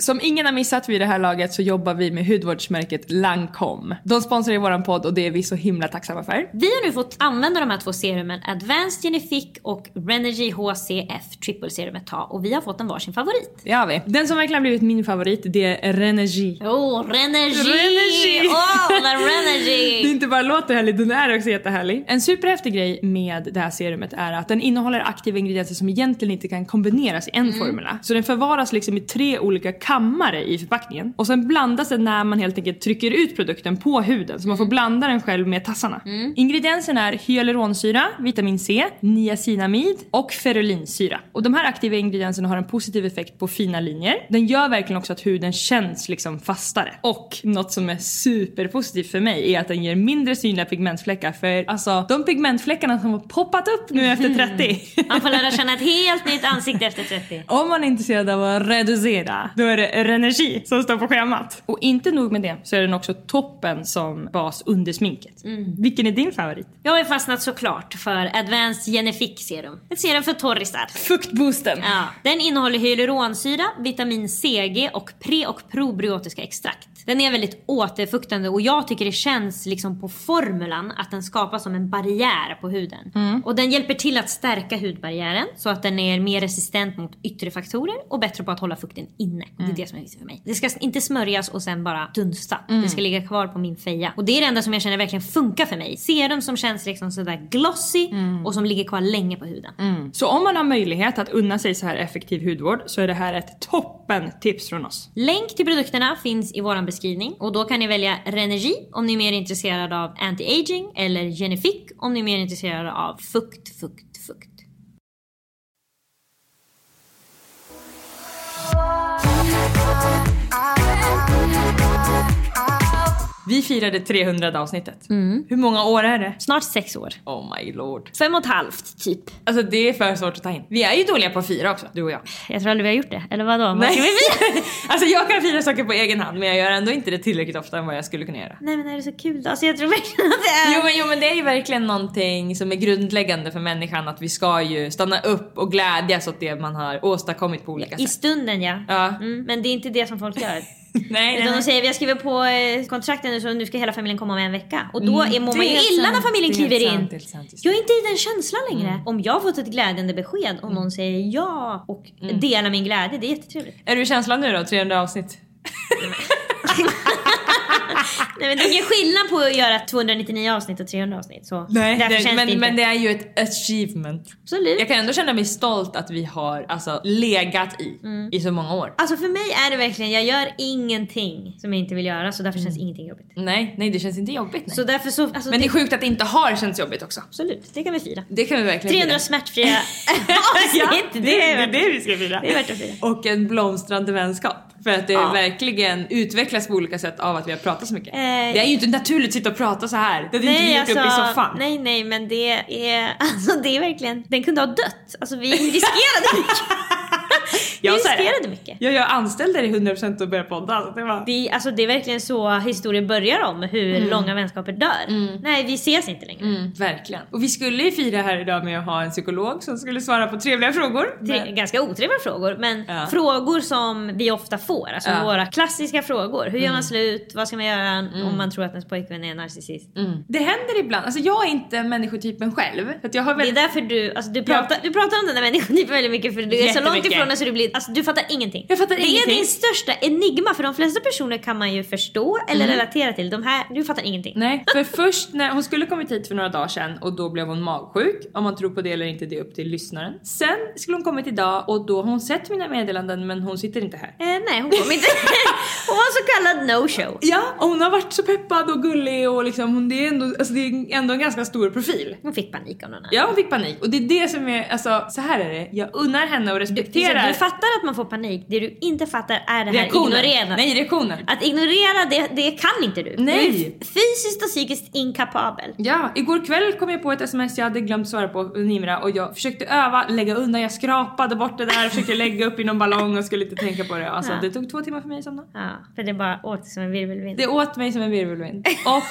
Som ingen har missat vid det här laget så jobbar vi med hudvårdsmärket Lancome. De sponsrar ju våran podd och det är vi så himla tacksamma för. Vi har nu fått använda de här två serumen Advanced Genifique och Renergy HCF Triple Serum ett tag och vi har fått en varsin favorit. Det har vi. Den som verkligen blivit min favorit det är Renergy. Åh, oh! Renergy! Åh, oh, Det Renergy! inte bara låter härligt, den är också jättehärlig. En superhäftig grej med det här serumet är att den innehåller aktiva ingredienser som egentligen inte kan kombineras i en formula. Så den förvaras liksom i tre olika kammare i förpackningen. Och sen blandas den när man helt enkelt trycker ut produkten på huden. Så man får blanda den själv med tassarna. Ingredienserna är hyaluronsyra, vitamin C, niacinamid och ferulinsyra. Och de här aktiva ingredienserna har en positiv effekt på fina linjer. Den gör verkligen också att huden känns liksom fastare. Och något som är superpositivt för mig är att den ger mindre synliga pigmentfläckar. För alltså de pigmentfläckarna som har poppat upp nu efter 30. Man får lära känna ett helt nytt ansikte efter 30. Om man är intresserad av att reducera, då är det Renergi som står på schemat. Och inte nog med det så är den också toppen som bas under sminket. Vilken är din favorit? Jag har fastnat såklart för Advanced Genifique Serum. Ett serum för torrisar. Fuktboosten. Ja, den innehåller hyaluronsyra, vitamin CG och pre och probiotiska extrakt. Den är väldigt återfuktande och jag tycker det känns liksom på formulan att den skapar som en barriär på huden. Och den hjälper till att stärka hudbarriären så att den är mer resistent mot yttre faktorer och bättre på att hålla fukten inne. Det är det som är viktigt för mig. Det ska inte smörjas och sen bara dunsta. Det ska ligga kvar på min feja. Och det är det enda som jag känner verkligen funkar för mig. Serum som känns liksom sådär glossy och som ligger kvar länge på huden. Så om man har möjlighet att unna sig så här effektiv hudvård så är det här ett toppen tips från oss. Länk till produkterna finns i våran beskrivning och då kan ni välja Renergi om ni är mer intresserade av anti-aging eller Genifique om ni är mer intresserade av fukt, fukt, Vi firade 300 avsnittet. Hur många år är det? Snart sex år. Oh my lord. Fem och ett halvt typ. Alltså det är för svårt att ta in. Vi är ju dåliga på att fira också, du och jag. Jag tror aldrig vi har gjort det. Eller vadå? Vad ska vi fira? alltså jag kan fira saker på egen hand men jag gör ändå inte det tillräckligt ofta än vad jag skulle kunna göra. Nej men är det så kul då? Alltså jag tror verkligen att det är... Jo men, jo men det är ju verkligen någonting som är grundläggande för människan att vi ska ju stanna upp och glädjas åt det man har åstadkommit på olika I sätt. stunden ja. Ja. Mm, men det är inte det som folk gör. Nej, nej, Utan de nej. säger vi har skrivit på eh, kontrakten nu så nu ska hela familjen komma om en vecka. Och då är, mår man ju Mm, illa sant, när familjen kliver sant, in. sant, just Jag är inte i den känslan längre. Mm. Om jag fått ett glädjande besked och någon säger ja och Mm. delar min glädje, det är jättetrevligt. Är du i känslan nu då? 300 avsnitt? Nej men det är ingen skillnad på att göra 299 avsnitt och 300 avsnitt. Så därför det, känns men, det inte. men det är ju ett achievement. Absolut. Jag kan ändå känna mig stolt att vi har alltså, legat i Mm. i så många år. Alltså för mig är det verkligen, jag gör ingenting som jag inte vill göra så därför känns ingenting jobbigt. Nej, nej det känns inte jobbigt. Nej. Så därför så, alltså men det det, är sjukt att det inte har känts jobbigt också. absolut, det kan vi fira. Det kan vi verkligen 300 fira. smärtfria ja, avsnitt, det, är det vi ska fira. det är värt att fira. Och en blomstrande vänskap. För att det Ja. verkligen utvecklas på olika sätt av att vi har pratat så mycket. Eh, det är ju inte naturligt att sitta och prata så här. Det hade inte vi gjort upp i soffan. nej nej men det är, alltså det är verkligen, den kunde ha dött. Alltså vi riskerade mycket. Vi Jag, här, riskerade mycket. jag, jag anställde dig 100% att börja podda. Så det var... Vi, alltså det är verkligen så historien börjar om, hur långa vänskaper dör. Nej vi ses inte längre. Mm, verkligen. Och vi skulle ju fira här idag med att ha en psykolog som skulle svara på trevliga frågor. Men- Ganska otrevliga frågor men Ja. frågor som vi ofta får. Alltså Ja. våra klassiska frågor. Hur gör man slut? Vad ska man göra om man tror att ens pojkvän är en narcissist? Mm. Det händer ibland. Alltså jag är inte människotypen själv. För jag har Det är väldigt... därför du, alltså du, pratar, du pratar om den där människotypen väldigt mycket för du är så långt ifrån den så du blir, alltså du fattar ingenting. Jag fattar det ingenting. är din största enigma för de flesta personer kan man ju förstå eller relatera till. De här, du fattar ingenting. Mm. Nej, för först när hon skulle kommit hit för några dagar sedan och då blev hon magsjuk. Om man tror på det eller inte, det är upp till lyssnaren. Sen skulle hon kommit idag och då har hon sett mina meddelanden men hon sitter inte här. Eh, nej hon kom inte. Hon var så kallad no-show. Ja, och hon har varit så peppad och gullig och liksom, hon, det, är ändå, alltså det är ändå en ganska stor profil. Hon fick panik av någon annan. Ja, hon fick panik. Och det är det som är, alltså så här är det. Jag unnar henne och Du, respekterar du fattar att man får panik. Det du inte fattar är det här reaktionen. ignorera. Nej, reaktionen. Att ignorera det, det kan inte du. Nej. Du är fysiskt och psykiskt inkapabel. Ja, igår kväll kom jag på ett sms jag hade glömt svara på Nimra och jag försökte öva, lägga undan, jag skrapade bort det där, försökte lägga upp i någon ballong och skulle inte tänka på det. Alltså Ja. det tog två timmar för mig att somna. Ja, för det bara åkte som en virvelvind. Det åt mig som en virvelvind. Och...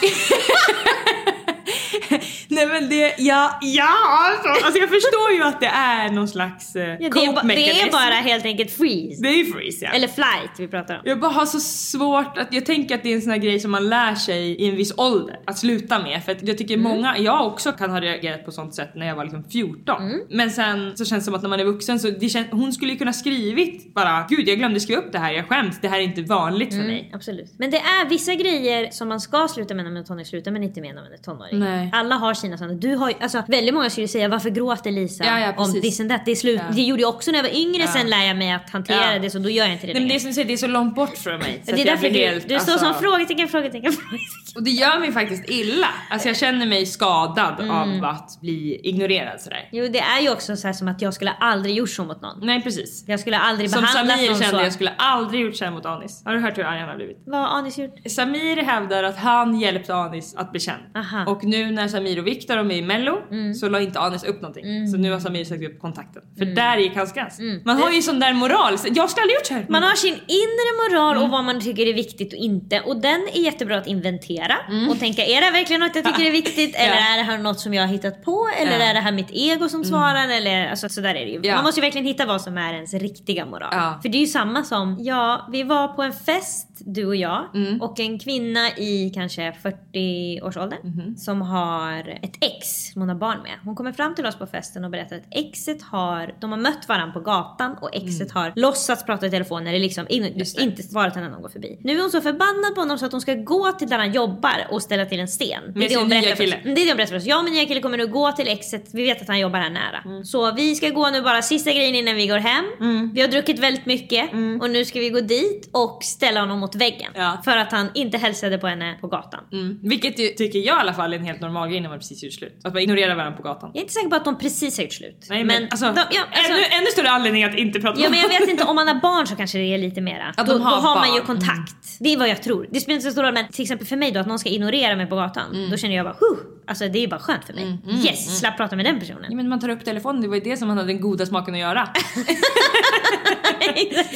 Nej men det, ja, ja alltså, alltså jag förstår ju att det är någon slags eh, ja, det, är det är bara helt enkelt freeze. Det är ju freeze ja. Eller flight vi pratar om. Jag bara har så svårt att, jag tänker att det är en sån här grej som man lär sig i en viss ålder att sluta med. För att jag tycker Mm. många, jag också kan ha reagerat på sånt sätt när jag var liksom 14. Mm. Men sen så känns det som att när man är vuxen så det kän, hon skulle ju kunna skrivit bara gud jag glömde skriva upp det här, jag skäms, det här är inte vanligt för mig. Mm, absolut. Men det är vissa grejer som man ska sluta med när man är tonåring, sluta men inte med när man är tonåring. Nej. Alla har sina sådana. Du har alltså väldigt många skulle säga varför gråter Lisa Ja, ja, om this and that. Det, är slut. Ja. det gjorde jag också när jag var yngre, sen lär jag mig att hantera det så då gör jag inte det Nej, men det är som du säger, det är så långt bort från mig. Det är därför du, helt, du står alltså- som frågetecken, frågetecken, frågetecken. Och det gör mig faktiskt illa. Alltså jag känner mig skadad Mm. av att bli ignorerad sådär. Jo det är ju också så här som att jag skulle aldrig gjort så mot någon. Nej precis. Jag skulle aldrig Som behandlat Samir någon kände så. jag skulle aldrig gjort så här mot Anis. Har du hört hur arg han har blivit? Vad har Anis gjort? Samir hävdar att han hjälpte Anis att bli känd. Aha. Och nu när Samir och Viktor är med i mello så la inte Anis upp någonting. Så nu har Samir sagt upp kontakten. För där gick hans gräns. Man har ju sån där moral. Jag skulle aldrig gjort så här. Man har sin inre moral Mm. och vad man tycker är viktigt och inte. Och den är jättebra att inventera Mm. och tänka är det verkligen något jag tycker är viktigt eller är det här något som jag har hittat på eller Ja. Mm. är det här mitt ego som svarar eller alltså så där är det ju. Ja. Man måste ju verkligen hitta vad som är ens riktiga moral. För det är ju samma som, ja vi var på en fest du och jag Mm. och en kvinna i kanske 40-årsåldern Mhm. som har ett ex som hon har barn med. Hon kommer fram till oss på festen och berättar att exet har, de har mött varandra på gatan och exet har låtsats prata i telefon eller liksom in, Mm. Det. inte svarat henne när hon går förbi. Nu är hon så förbannad på honom så att hon ska gå till där han jobbar och ställa till en sten. Det är det hon berättar för oss. Det är det hon berättar för oss. Jag och min nya kille kommer nu gå till exet, vi vet att han jobbar här nära. Mm. Så vi ska gå nu bara sista grejen innan vi går hem. Vi har druckit väldigt mycket och nu ska vi gå dit och ställa honom mot väggen. Mm. Ja. För att han inte hälsade på henne på gatan. Mm. Vilket ju, tycker jag i alla fall är en helt normal grej när man precis gjort slut. Att man ignorerar varandra på gatan. Jag är inte säker på att de precis har gjort slut. Nej men, alltså, de, ja, alltså ännu, ännu större anledning att inte prata Ja om men jag vet inte, om man har barn så kanske det är lite mera. Att då, de har då har man ju. Mm. kontakt. Det är vad jag tror. Det spelar inte så stor roll men till exempel för mig då att någon ska ignorera mig på gatan. Mm. Då känner jag bara huh, alltså det är bara skönt för mig. yes, slapp prata med den personen. Ja, men man tar upp telefonen, det var ju det som han hade den goda smaken att göra.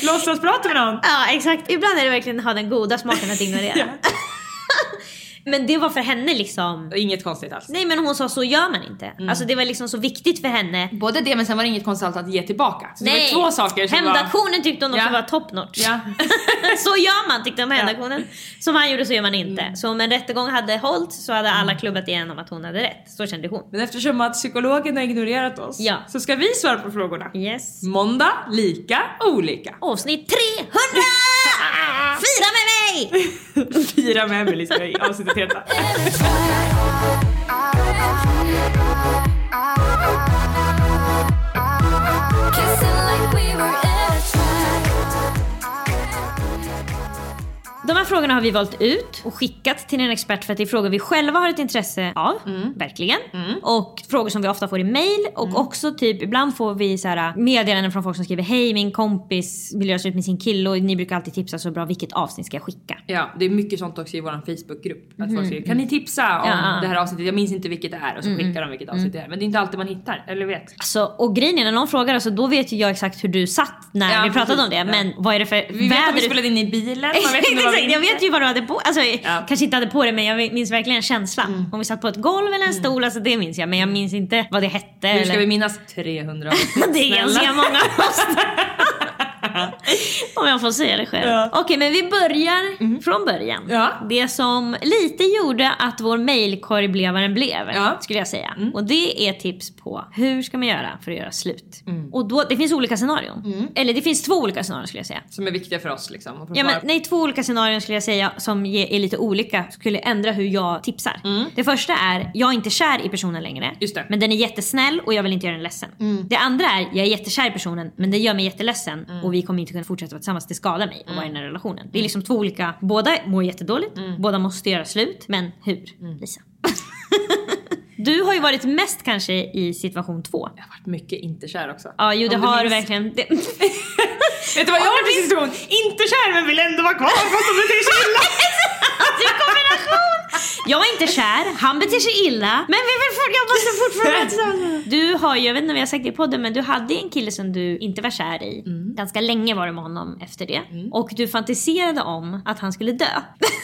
Låtsas prata med någon. ja exakt, ibland är det verkligen att ha den goda smaken att ignorera. men det var för henne liksom. Inget konstigt alls. Nej men hon sa så gör man inte. Mm. Alltså det var liksom så viktigt för henne. Både det men sen var det inget konstigt att ge tillbaka. Så det Nej, var två saker som var... hämndaktionen tyckte hon också Ja. var top notch. Ja. så gör man tyckte de hämndaktionen. Som han gjorde så gör man inte. Så om en rättegång hade hållit så hade alla klubbat igenom att hon hade rätt. Så kände hon. Men eftersom att psykologen har ignorerat oss Ja. så ska vi svara på frågorna. Yes. Måndag, lika, olika. Avsnitt 300! Fira med mig! Fira med Emelie ska jag avsnittet heta. De här frågorna har vi valt ut och skickat till en expert för att det är frågor vi själva har ett intresse av. Verkligen. Och frågor som vi ofta får i mail och också typ ibland får vi så här meddelanden från folk som skriver Hej min kompis vill göra slut med sin kille och ni brukar alltid tipsa så bra vilket avsnitt ska jag skicka? Ja, det är mycket sånt också i vår Facebookgrupp. Att folk skriver kan ni tipsa om Ja. det här avsnittet? Jag minns inte vilket det är och så skickar de vilket avsnitt det är. Men det är inte alltid man hittar, eller vet. Alltså, och grejen är när någon frågar alltså, då vet ju jag exakt hur du satt när Ja, vi pratade precis. om det. Men vad är det för Vi vet att vi väder? spelade in i bilen, man vet inte vad vi Exakt, jag vet ju vad du hade på Alltså, Ja. kanske inte hade på det men jag minns verkligen känslan. Om vi satt på ett golv eller en stol, alltså det minns jag. Men jag minns inte vad det hette. Hur ska eller... vi minnas 300 Det är ganska många Om jag får säga det själv. Ja. Okej men vi börjar från början. Ja. Det som lite gjorde att vår mailkorg blev vad den blev. Ja. Skulle jag säga. Och det är tips på hur ska man göra för att göra slut. Mm. Och då, det finns olika scenarion. Eller det finns två olika scenarion skulle jag säga. Som är viktiga för oss liksom. Ja, men, nej, två olika scenarion skulle jag säga som är lite olika. Skulle ändra hur jag tipsar. Det första är, jag är inte kär i personen längre. Mm. Mm. Men den är jättesnäll och jag vill inte göra den ledsen. Det andra är, jag är jättekär i personen men det gör mig jätteledsen och vi kommer inte kunna fortsätter vara tillsammans, det skadar mig att vara i den här relationen. Det är liksom två olika, båda mår jättedåligt, båda måste göra slut, men hur? Lisa? du har ju varit mest kanske i situation två. Jag har varit mycket inte kär också. Ja, jo det Om har du verkligen. Det... Vet du vad jag har varit i situation? Inte kär men vill ändå vara kvar fast. Det är kombination! Jag är inte kär, han beter sig illa, men vi vill jag måste fortfarande. Du har ju, jag vet inte om vi har sagt det i podden, men du hade en kille som du inte var kär i. Ganska länge var du med honom efter det. Och du fantiserade om att han skulle dö.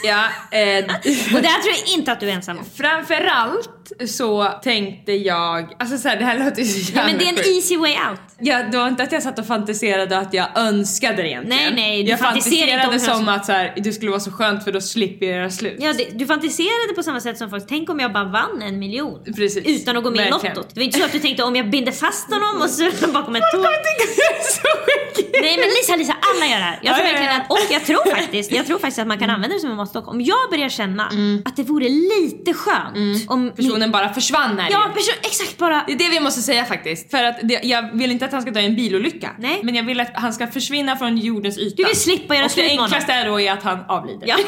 Ja, eh, Och det här tror jag inte att du är ensam om. framförallt så tänkte jag, alltså så här, det här låter ju så Ja, jävla men det är en sjukt. easy way out. Ja, det var inte att jag satt och fantiserade att jag önskade det egentligen. Nej, nej, du jag fantiserade inte som att så här, det skulle vara så skönt för då slipper jag göra slut. Ja, det, du fantiserade på samma sätt som folk. Tänk om jag bara vann en miljon. Precis. Utan att gå med i lottot. Det var inte så att du tänkte om jag binder fast honom och så bakom ett tåg. Sjuk. Nej men Lisa, Lisa, alla gör det här. Jag Ja, tror ja, verkligen ja. att, och jag tror faktiskt, jag tror faktiskt att man kan använda det som en måttstock. Om jag börjar känna att det vore lite skönt om Personen bara försvann här Ja, person, exakt bara. Det är det vi måste säga faktiskt. För att det, jag vill inte att han ska dö i en bilolycka. Nej. Men jag vill att han ska försvinna från jordens yta. Du vill slippa göra Och slut det med honom. enklaste är då är att han avlider. Ja.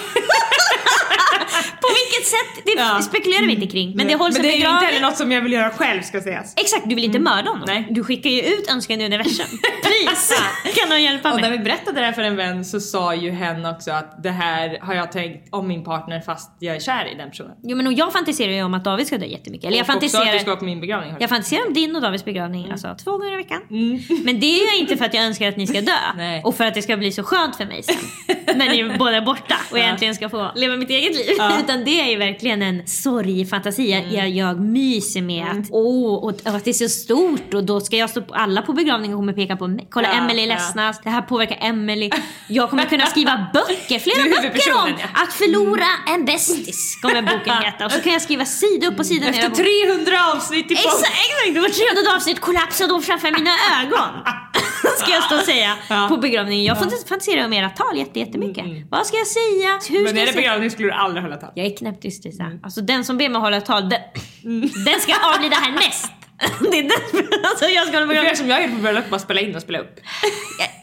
På vilket sätt? Det Ja. spekulerar vi inte kring. Men det hålls Men det är ju inte heller något som jag vill göra själv ska sägas. Exakt, du vill inte mörda honom. Nej. Du skickar ju ut önskan i universum. Please, kan någon hjälpa Och när mig? vi berättade det här för en vän så sa ju hen också att det här har jag tänkt om min partner fast jag är kär i den personen. Jo men och jag fantiserar ju om att David ska dö jättemycket. Eller jag och också att du fantiserar... ska på min begravning. Jag fantiserar om din och Davids begravning alltså två gånger i veckan. Mm. Men det är ju inte för att jag önskar att ni ska dö. Nej. Och för att det ska bli så skönt för mig sen. när ni båda är borta och jag äntligen ska få leva mitt eget liv. Ja. Utan det är ju verkligen en sorgfantasi. Jag, jag, jag myser med Mm. att, åh, och, och att det är så stort och då ska jag stå på, alla på begravningen kommer peka på mig. Kolla Ja, Emily är ja. ledsnast, det här påverkar Emily. Jag kommer kunna skriva böcker, flera böcker om ja. att förlora en bästis. Kommer boken heta. Och så kan jag skriva sida upp och sida ner. Efter 300 avsnitt i Exakt, exakt! Det var tredje avsnitt kollapsade då framför mina ögon. Ska jag stå och säga Ja. på begravningen. Jag fant- fantiserar om era tal jätte- jättemycket. Vad ska jag säga? Hur Men är det begravning skulle du aldrig hålla tal. Jag är knäpptyst Lisa. Alltså den som ber mig hålla tal, den, den ska avlida härnäst. Det är den, alltså jag ska hålla Du gör begravning. som jag gjorde på bröllop, bara spela in och spela upp.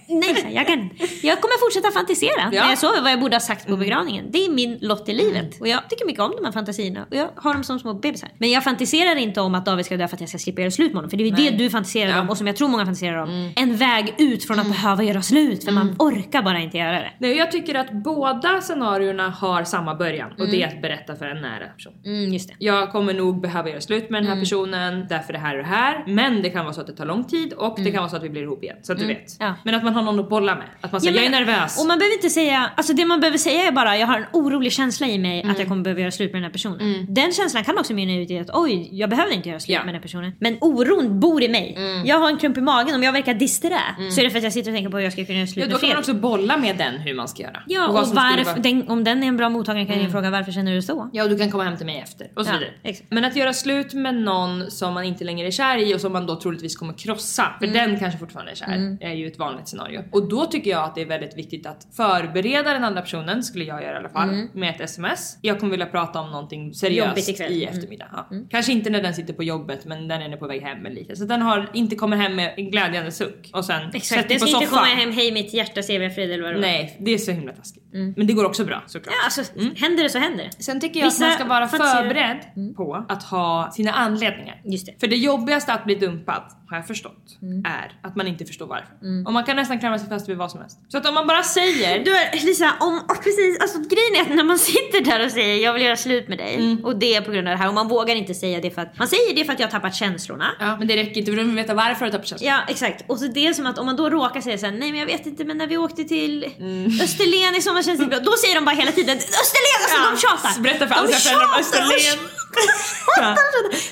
Nej, jag, kan, jag kommer fortsätta fantisera Ja. när jag sover vad jag borde ha sagt på begravningen. Det är min lott i livet. Och jag tycker mycket om de här fantasierna. Och jag har dem som små bebisar. Men jag fantiserar inte om att David ska dö för att jag ska slippa göra slut med honom. För det är ju det du fantiserar Ja. Mm. om och som jag tror många fantiserar om. En väg ut från att behöva göra slut för man orkar bara inte göra det. Nej, jag tycker att båda scenarierna har samma början och det är att berätta för en nära person. Mm, just det. Jag kommer nog behöva göra slut med den här personen därför det här och det här. Men det kan vara så att det tar lång tid och det kan vara så att vi blir ihop igen. Så att du vet. Ja. Men att man har någon att bolla med. Att man säger Ja, jag är nervös. Och man behöver inte säga, alltså det man behöver säga är bara jag har en orolig känsla i mig Mm. att jag kommer behöva göra slut med den här personen. Den känslan kan också mynna ut i att oj, jag behöver inte göra slut Ja. Mm. med den här personen. Men oron bor i mig. Jag har en klump i magen, om jag verkar disträ så är det för att jag sitter och tänker på hur jag ska kunna göra slut Ja, då med kan man fel. också bolla med den hur man ska göra. Ja, och, skulle varför, Mm. den, om den är en bra mottagare kan jag fråga varför känner du så? Ja, och du kan komma hem till mig efter och så Ja, vidare. exakt. Men att göra slut med någon som man inte längre är kär i och som man då troligtvis kommer krossa, för Mm. den kanske fortfarande är kär, är ju ett vanligt scenario. Och då tycker jag att det är väldigt viktigt att förbereda den andra personen, skulle jag göra i alla fall, med ett sms. Jag kommer vilja prata om någonting seriöst i Mm. eftermiddag. Ja. Kanske inte när den sitter på jobbet men den är på väg hem med lite. Så den har, inte kommer hem med en glädjande suck och sen Exakt, på ska inte komma hem, hej mitt hjärta ser vi frid eller vad det var. Nej, det är så himla taskigt. Men det går också bra såklart. Ja, alltså händer det så händer det. Sen tycker jag Vissa att man ska vara förberedd på att ha sina anledningar. Just det. För det jobbigaste att bli dumpad, har jag förstått, är att man inte förstår varför. Och man kan nästan klamra sig fast vid vad som helst. Så att om man bara säger Du är, Lisa, om, precis, alltså grejen är att när man sitter där och säger jag vill göra slut med dig Mm. och det är på grund av det här och man vågar inte säga det för att man säger det för att jag har tappat känslorna. Ja men det räcker inte för de vill veta varför du tar på känslan. Ja exakt och så det är som att om man då råkar säga såhär nej men jag vet inte men när vi åkte till Mm. Österlen i sommar känns det bra. Då säger de bara hela tiden Österlen alltså Ja, de tjatar. berätta för alla sina föräldrar om Österlen.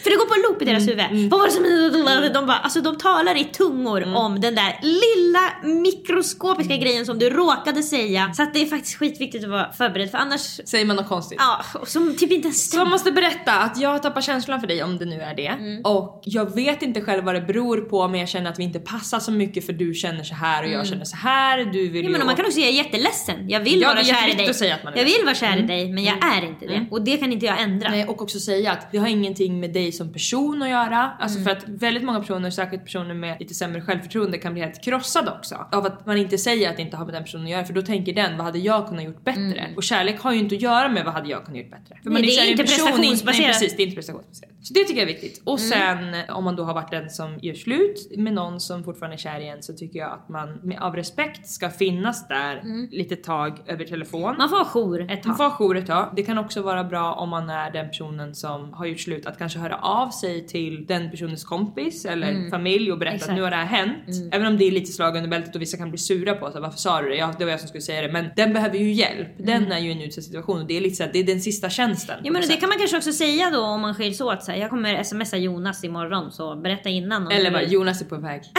För det går på loop i deras huvud. Vad var det som... De, bara, alltså, de talar i tungor om den där lilla mikroskopiska grejen som du råkade säga. Så att det är faktiskt skitviktigt att vara förberedd för annars... Säger man något konstigt. Ja, och som typ inte ens Så man måste berätta att jag tappar känslan för dig om det nu är det. Mm. Och jag vet inte själv vad det beror på men jag känner att vi inte passar så mycket för du känner så här och jag känner så här. Du vill Mm. Ja, ju men man kan också säga jag jätteledsen. Jag vill Ja, vara kär i dig. jag vill vara kär i dig men jag är inte det. Och det kan inte jag ändra. Nej, och också säga att det har ingenting med dig som person att göra. Alltså Mm. för att väldigt många personer, särskilt personer med lite sämre självförtroende kan bli helt krossade också. Av att man inte säger att det inte har med den personen att göra för då tänker den vad hade jag kunnat gjort bättre? Och kärlek har ju inte att göra med vad hade jag kunnat gjort bättre. För Mm. Nej, det är i en inte person, Nej prestationsbaserat. precis, det är inte prestationsbaserat. Så det tycker jag är viktigt. Och Mm. sen om man då har varit den som gör slut med någon som fortfarande är kär igen så tycker jag att man med, av respekt ska finnas där lite tag över telefon. Mm. Man får ha jour ett Man tag. får ha jour ett tag. Det kan också vara bra om man är den personen som har gjort slut att kanske höra av sig till den personens kompis eller familj och berätta Mm. Exakt. att nu har det här hänt. Även om det är lite slag under bältet och vissa kan bli sura på sig. Varför sa du det? Ja, det var jag som skulle säga det. Men den behöver ju hjälp. Den är ju i en utsatt situation och det är lite så här, det är den sista tjänsten. Mm. Ja men det kan man kanske också säga då om man skiljs åt så här, jag kommer smsa Jonas imorgon så berätta innan. Eller bara vill." Jonas är på väg.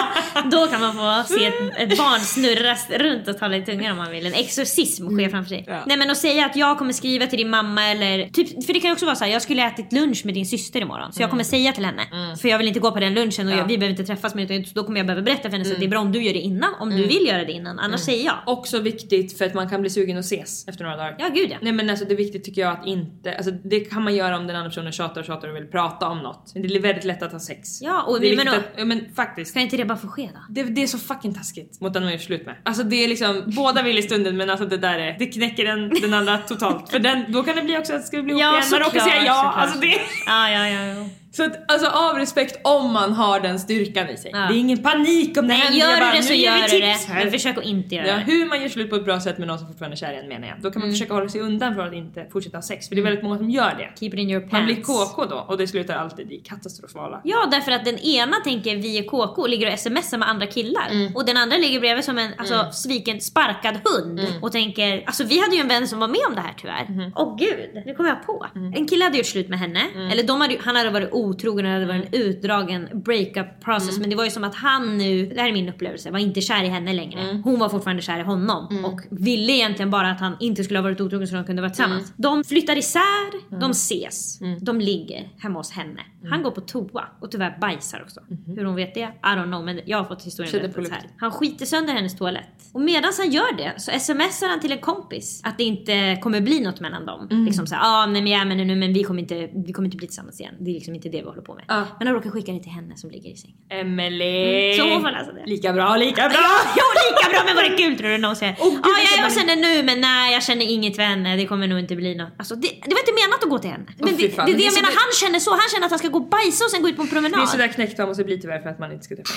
Då kan man få se ett, ett barn snurras runt och tala i tungan om man vill. En exorcism sker framför sig. Ja. Nej men att säga att jag kommer skriva till din mamma eller typ, för det kan ju också vara så här, jag skulle ätit lunch med din syster imorgon så jag kommer säga till henne. För jag vill inte gå på den lunchen och Ja. jag, vi behöver inte träffas mer utan då kommer jag behöva berätta för henne så att det är bra om du gör det innan. Om du vill göra det innan, annars säger jag. Också viktigt för att man kan bli sugen att ses efter några dagar. Ja gud ja. Nej men alltså det är viktigt tycker jag att inte, alltså det kan man göra om den andra personen tjatar och tjatar och vill prata om något. Men det är väldigt lätt att ha sex. Ja, och det är men- att, men faktiskt. Ska inte det bara få ske då? Det, det är så fucking taskigt mot den man gör slut med. Alltså det är liksom, båda vill i stunden men alltså det där är, det knäcker den, den andra totalt. För den, då kan det bli också att ska vi bli ihop Ja, igen, man råkar säga ja. såklart. Alltså det, Ja ja ja. ja. Så att, alltså av respekt om man har den styrkan i sig. Ja. Det är ingen panik om det Nej händer. Gör bara, du det så gör du det. här. Men försök att inte göra Ja, det. hur man gör slut på ett bra sätt med någon som fortfarande är kär i en menar jag. Då kan man försöka hålla sig undan från att inte fortsätta ha sex. För det är väldigt många som gör det. Keep it in your pants. Man blir KK då och det slutar alltid i katastrofala. Ja därför att den ena tänker vi är KK och ligger och smsar med andra killar. Mm. Och den andra ligger bredvid som en alltså, sviken sparkad hund Mm. och tänker, alltså vi hade ju en vän som var med om det här tyvärr. Mm-hmm. Åh gud, nu kommer jag på. En kille hade gjort slut med henne, Mm. eller de hade, han hade varit otrogen och det varit en utdragen breakup process. Mm. Men det var ju som att han nu, det här är min upplevelse, var inte kär i henne längre. Mm. Hon var fortfarande kär i honom och ville egentligen bara att han inte skulle ha varit otrogen så de kunde vara tillsammans. Mm. De flyttar isär, de ses, de ligger hemma hos henne. Mm. Han går på toa och tyvärr bajsar också. Hur hon vet det? I don't know men jag har fått historien berättad här. Han skiter sönder hennes toalett. Och medan han gör det så smsar han till en kompis att det inte kommer bli något mellan dem. Mm. Liksom såhär, ah, nej men jag är med nu men vi kommer, inte, vi kommer inte bli tillsammans igen. Det är liksom inte det vi håller på med. Ja. Men han råkar skicka det till henne som ligger i sängen. Emelie! Så hon får läsa det. Lika bra, lika bra! Ja, jo lika bra men var det kul tror du? Någon säger Åh, gud, ah, ja, jag känner nu men nej jag känner inget för henne. Det kommer nog inte bli något. Alltså, det, det var inte menat att gå till henne. Men Åh, det, det, det, Men det är jag menar han känner så. Han känner att han ska gå och bajsa och sen gå ut på en promenad. Det är sådär knäckt man måste bli tyvärr för att man inte ska träffa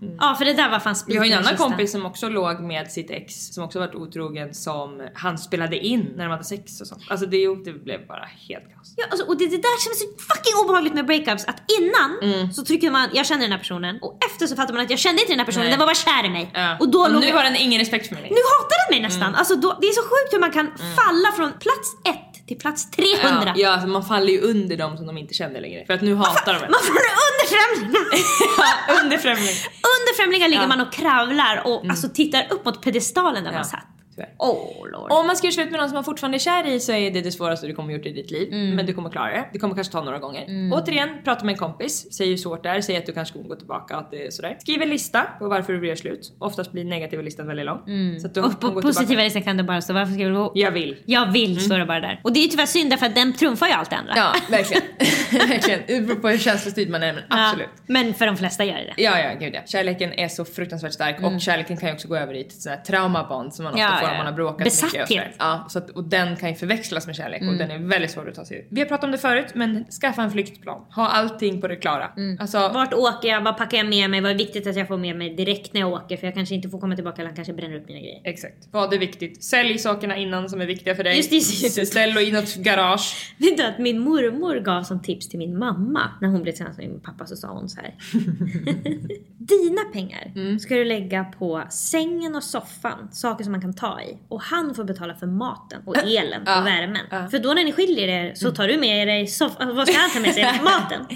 någon. Ja för det där var fan Vi har en annan kistan. kompis som också låg med sitt ex som också varit otrogen som han spelade in när de hade sex och sånt. Alltså det, det blev bara helt kaos. Ja, alltså, och det, det där känns så fucking obehagligt med breakups att innan Mm. så tycker man jag känner den här personen och efter så fattar man att jag kände inte den här personen, Nej. den var bara kär i mig. Ja. Och då och nu jag, har den ingen respekt för mig nu hatar den mig nästan. Alltså, då, det är så sjukt hur man kan falla från plats ett till plats 300. Ja, ja alltså man faller ju under dem som de inte känner längre. För att nu hatar de en. Man får under främlingar. under främling. under främlingar ligger Ja. Mm. man och kravlar och alltså, tittar upp mot pedestalen där Ja. man satt. Tyvärr. Oh lord. Om man ska göra slut med någon som man fortfarande är kär i så är det det svåraste du kommer gjort i ditt liv. Mm. Men du kommer klara det. Det kommer kanske ta några gånger. Återigen, prata med en kompis. Säg hur svårt det är. Säg att du kanske kommer gå tillbaka att det är sådär. Skriv en lista på varför du vill göra slut. Oftast blir negativa listan väldigt lång. Så att du Mm. och på positiva tillbaka. listan kan det bara stå varför ska vi gå Jag vill. Jag vill står det bara där. Och det är ju tyvärr synd därför att den trumfar ju allt det andra. Ja, verkligen. verkligen. Det beror på hur känslostyrd man är men Ja, absolut. Men för de flesta gör det. Ja, ja, gud ja. Kärleken är så fruktansvärt stark och kärleken kan ju också gå över i ett sånt här traumabond som man ofta Mm. Ja, om man har bråkat Besatthet. mycket. Sådär. ja, så att, och den kan ju förväxlas med kärlek Mm. och den är väldigt svår att ta sig ur. Vi har pratat om det förut, men skaffa en flyktplan. Ha allting på det klara. Mm. Alltså, Vart åker jag? Vad packar jag med mig? Vad är viktigt att jag får med mig direkt när jag åker? För jag kanske inte får komma tillbaka eller han kanske bränner upp mina grejer. Exakt. Vad är viktigt? Sälj sakerna innan som är viktiga för dig. Just det, just det. Ställ och i något garage. Vet du att min mormor gav som tips till min mamma när hon blev tillsammans med min pappa så sa hon så här. Dina pengar Mm. ska du lägga på sängen och soffan, saker som man kan ta i. Och han får betala för maten och elen och Ja, värmen. ja. För då när ni skiljer er så tar du med dig soffan, vad ska han ta med sig? Maten.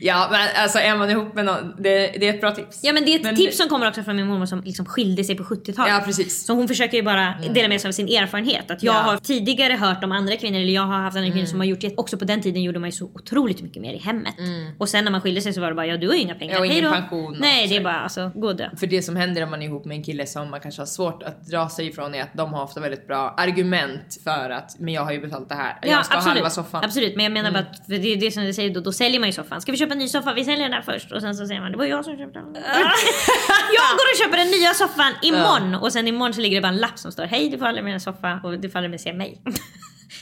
Ja men alltså är man ihop med någon, det, det är ett bra tips. Ja men det är ett Men- tips som kommer också från min mormor som liksom skilde sig på 70-talet. Ja precis. Så hon försöker ju bara dela med sig av sin erfarenhet. Att jag Ja. har tidigare hört om andra kvinnor, eller jag har haft andra kvinnor som har gjort det. Också på den tiden gjorde man ju så otroligt mycket mer i hemmet. Och sen när man skilde sig så var det bara, ja du har ju inga pengar. Ja, och ingen pension Nej det är bara alltså, gå och dö. För det som händer om man är ihop med en kille som man kanske har svårt att dra sig ifrån är att de har ofta väldigt bra argument för att men jag har ju betalt det här. jag ska ha halva soffan. Mm. Absolut, men jag menar bara att för det är det som du säger då, då säljer man ju soffan. Ska vi köpa en ny soffa? Vi säljer den där först. Och sen så säger man det var jag som köpte den. jag går och köper den nya soffan imorgon. Och sen imorgon så ligger det bara en lapp som står hej du får aldrig mer en soffa och du får aldrig mer se mig.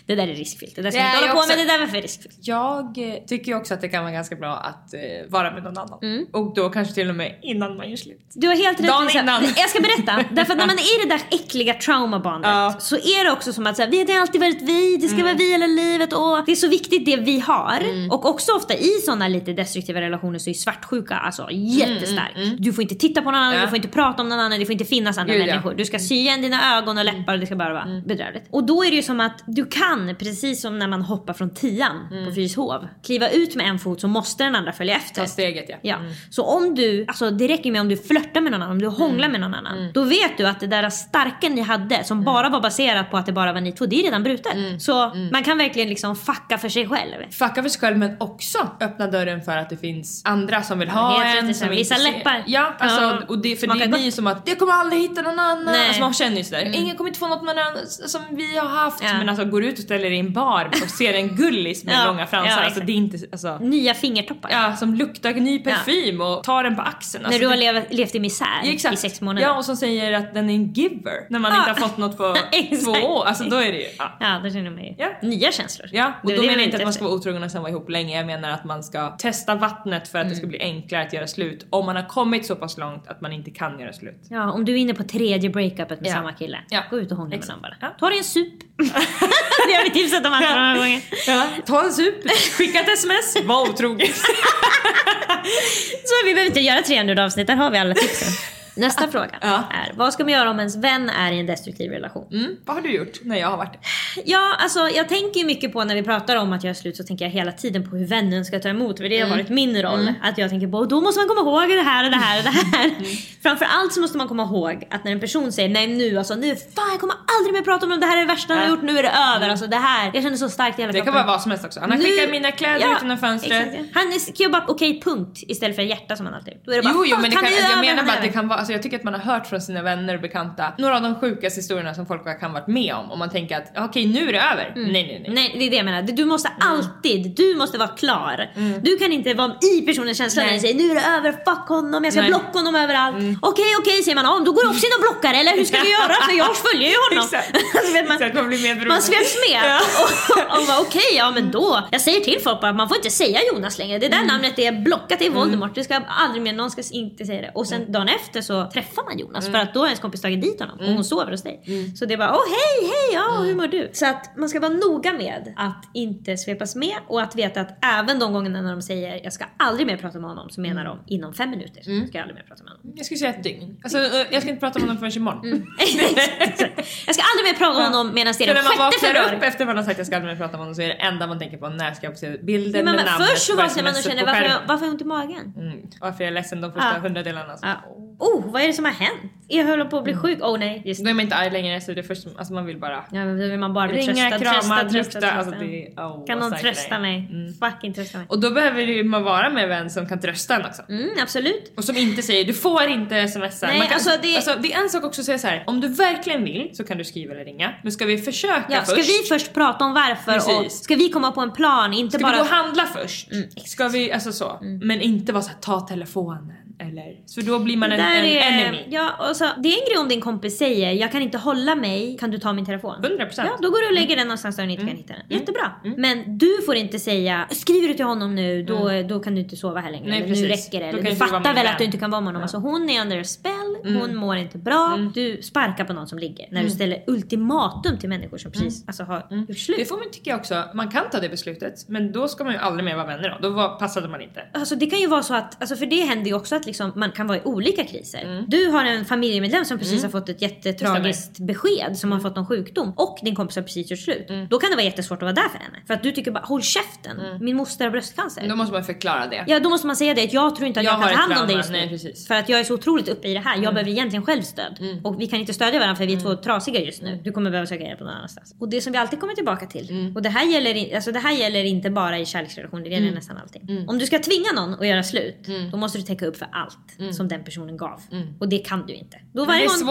det där är riskfyllt. Det där ska vi inte hålla på också- med. Det där var för riskfyllt. Jag eh, tycker också att det kan vara ganska bra att eh, vara med någon annan. Och då kanske till och med innan man gör slut. Du har helt rätt Dagen innan. Jag ska berätta. Därför att när man är i det där äckliga traumabandet Ja. så är det också som att så här, vi har alltid varit vi, det ska vara vi hela livet och det är så viktigt det vi har. Och också ofta i sådana lite destruktiva relationer så är svartsjuka alltså jättestark. Du får inte titta på någon annan, Ja. du får inte prata om någon annan, det får inte finnas andra Gud, ja. människor. Du ska sy igen dina ögon och läppar och det ska bara vara bedrövligt. Och då är det ju som att du kan, precis som när man hoppar från tian på Fyrishov, kliva ut med en fot så måste den andra följa efter. Ta steget ja. Ja. Så om du, alltså det räcker med om du flörtar med någon annan, om du hånglar med någon annan. Då vet du att det där starka ni hade som bara var baserat på att det bara var ni två, det är redan brutet. Så man kan verkligen liksom fucka för sig själv. Fucka för sig själv men också öppna dörren för att det finns andra som vill ha helt en. Som vissa läppar. Ja, alltså, Ja. och det, för Smakar det blir ju som att jag kommer aldrig hitta någon annan. Mm. Alltså man känner ju sådär, ingen kommer inte få något med någon annan som vi har haft. Ja. Men alltså går ut och ställer dig i en bar och ser en gullis med Ja, långa fransar. ja, alltså det är inte, alltså. Nya fingertoppar. Ja, som luktar ny parfym och tar den på axeln. När Alltså, du har levat, levt i misär Ja, exakt. i sex månader. Ja, och som säger att den är en giver när man Ja. inte har fått något på två år. Alltså då är det ju... Ja. Ja, då känner man ju Ja. nya känslor. Ja, och Det då menar jag inte att man ska vara otrogen och sen vara ihop länge. Jag menar att man ska testa vattnet för att det ska bli enklare att göra slut. Om man har kommit så pass långt att man inte kan göra slut. Ja, om du är inne på tredje breakupet med Ja. samma kille. Ja. Gå ut och hångla med någon bara. Ja. Ta dig en sup. det har vi tipsat om andra många gånger. Ja, ta en sup, skicka ett sms, var otrogen. Så vi behöver inte göra 300 avsnitt, där har vi alla tipsen. Nästa fråga Ja. är, vad ska man göra om ens vän är i en destruktiv relation? Mm, vad har du gjort när jag har varit? Ja, alltså jag tänker ju mycket på när vi pratar om att göra slut så tänker jag hela tiden på hur vännen ska ta emot. För det har varit min roll. Att jag tänker på, då måste man komma ihåg det här och det här och det här. Framförallt så måste man komma ihåg att när en person säger nej nu alltså nu, fan jag kommer aldrig mer prata om det, det här är det värsta jag har Ja. gjort, nu är det över. Alltså det här, jag känner så starkt i hela Det kan kroppen. vara vad som helst också. Han har Nu- skickat mina kläder ut genom fönstret. exakt. Han är- skriver bara okej punkt istället för hjärta som han alltid Då är det bara, Jo, jo "Fuck, men det kan, är jag menar bara är att det över." kan vara, alltså jag tycker att man har hört från sina vänner och bekanta några av de sjukaste historierna som folk kan varit med om och man tänker att okej nu är det över. Nej nej nej. Mm. Nej det är det jag menar. Du måste Mm. alltid, du måste vara klar. Du kan inte vara i personens känsla när Nej. den säger nu är det över, fuck honom, jag ska Nej. blocka honom överallt. Okej okej säger man, ja, då går du också in och blockar eller hur ska vi göra? För jag följer ju honom. Exakt. Man, Exakt, man blir medberoende. man sveps med. Ja. Och, och okej, ja men då. Jag säger till folk bara, man får inte säga Jonas längre. Det där Mm. namnet är blockat, det är Voldemort. Det ska aldrig mer, någon ska inte säga det. Och sen Mm. dagen efter så träffar man Jonas för att då har ens kompis tagit dit honom Mm. och hon sover hos dig. Så det är bara, åh hej, hej, ja hur mår du? Så att man ska vara noga med att inte svepas med och att veta att även de gångerna när de säger jag ska aldrig mer prata med honom så menar de inom fem minuter ska jag aldrig mer prata med honom. Jag skulle säga ett dygn. Alltså eh, jag ska inte prata med honom förrän imorgon. jag ska aldrig mer prata med honom medan det är den när man 6 vaknar februari. upp efter man har sagt jag ska aldrig mer prata med honom så är det enda man tänker på när ska jag få se bilden men, med men namnet först så vaknar man och känner varför, jag, varför har jag ont i magen? Mm. Varför jag är ledsen de första Ja. hundradelarna. Så. Ja. Oh, vad är det som har hänt? Jag håller på att bli sjuk. Oh nej, just Då är man inte arg längre så det är först, alltså man vill bara Ja, men vill man bara bli ringa, tröstad, krama, tröstad, tröstad, lukta. tröstad. Alltså det, oh, Kan någon trösta mig? Mm. Fucking trösta mig. Och då behöver man vara med en vän som kan trösta en också. Mm, absolut. Och som inte säger du får inte smsa. Nej, Man kan, alltså, det- det är en sak också att säga så här. om du verkligen vill så kan du skriva eller ringa. Men ska vi försöka Ja, ska först? vi först prata om varför och ska vi komma på en plan? Inte Ska bara... vi gå och handla först? Mm, ska vi, alltså så. Men inte vara så här, ta telefonen eller... För då blir man en, en är, enemy. ja, och så, det är en grej om din kompis säger jag kan inte hålla mig, kan du ta min telefon? 100%. Ja, då går du och lägger den någonstans där du inte Mm. kan hitta den. Jättebra. Men du får inte säga skriver du till honom nu då, då kan du inte sova här längre. Mm. Nej, eller, nu räcker det. Eller, du fattar väl att du inte kan vara med honom. Alltså, hon är under spell, hon mår inte bra. Mm. Du sparkar på någon som ligger. När du ställer ultimatum till människor som precis alltså, har gjort slut. Mm. Det får man tycka också, man kan ta det beslutet men då ska man ju aldrig mer vara vänner då. Då passade man inte. Alltså det kan ju vara så att, alltså för det händer ju också att att liksom, man kan vara i olika kriser. Du har en familjemedlem som precis har fått ett jättetragiskt besked som har fått någon sjukdom och din kompis har precis gjort slut. Då kan det vara jättesvårt att vara där för henne. För att du tycker bara håll käften, min moster har bröstcancer. Då måste man förklara det. Ja då måste man säga det att jag tror inte att Jag jag, kan ta hand om dig just nu. Nej, precis. För att jag är så otroligt uppe i det här. Jag behöver egentligen själv stöd. Och vi kan inte stödja varandra för vi är två trasiga just nu. Du kommer behöva söka hjälp någon annanstans. Och det som vi alltid kommer tillbaka till. Och det här, gäller, alltså det här gäller inte bara i kärleksrelationer, det gäller nästan allting. Om du ska tvinga någon att göra slut, då måste du täcka upp för allt som den personen gav. Och det kan du inte. Då varje, gång, alltså-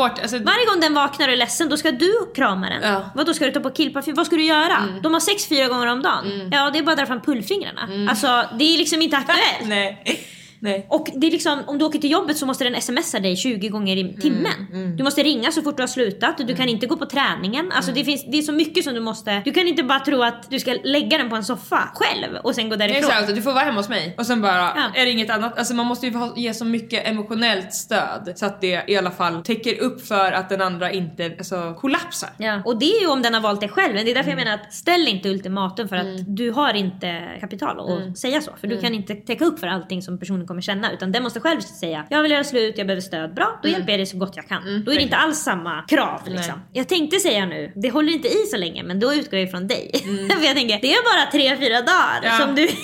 varje gång den vaknar och är ledsen, då ska du krama den. Ja. Vad då ska du ta på killparfym? Vad ska du göra? De har sex fyra gånger om dagen. Ja, det är bara att dra fram pullfingrarna. Alltså, det är liksom inte aktuellt. Nej. Och det är liksom, om du åker till jobbet så måste den smsa dig 20 gånger i timmen. Du måste ringa så fort du har slutat, du kan inte gå på träningen. Alltså det, finns, det är så mycket som du måste... Du kan inte bara tro att du ska lägga den på en soffa själv och sen gå därifrån. här, du får vara hemma hos mig och sen bara Ja. är det inget annat. Alltså man måste ju ge så mycket emotionellt stöd så att det i alla fall täcker upp för att den andra inte alltså, kollapsar. Ja. Och det är ju om den har valt det själv. Men det är därför jag menar att ställ inte ultimatum för att du har inte kapital att säga så. För du kan inte täcka upp för allting som personen kommer känna. Utan den måste själv säga jag vill göra slut, jag behöver stöd. Bra, då hjälper jag dig så gott jag kan. Då är det inte alls samma krav liksom. Jag tänkte säga nu, det håller inte i så länge men då utgår jag ifrån dig. för jag tänker, det är bara tre fyra dagar Ja. som du...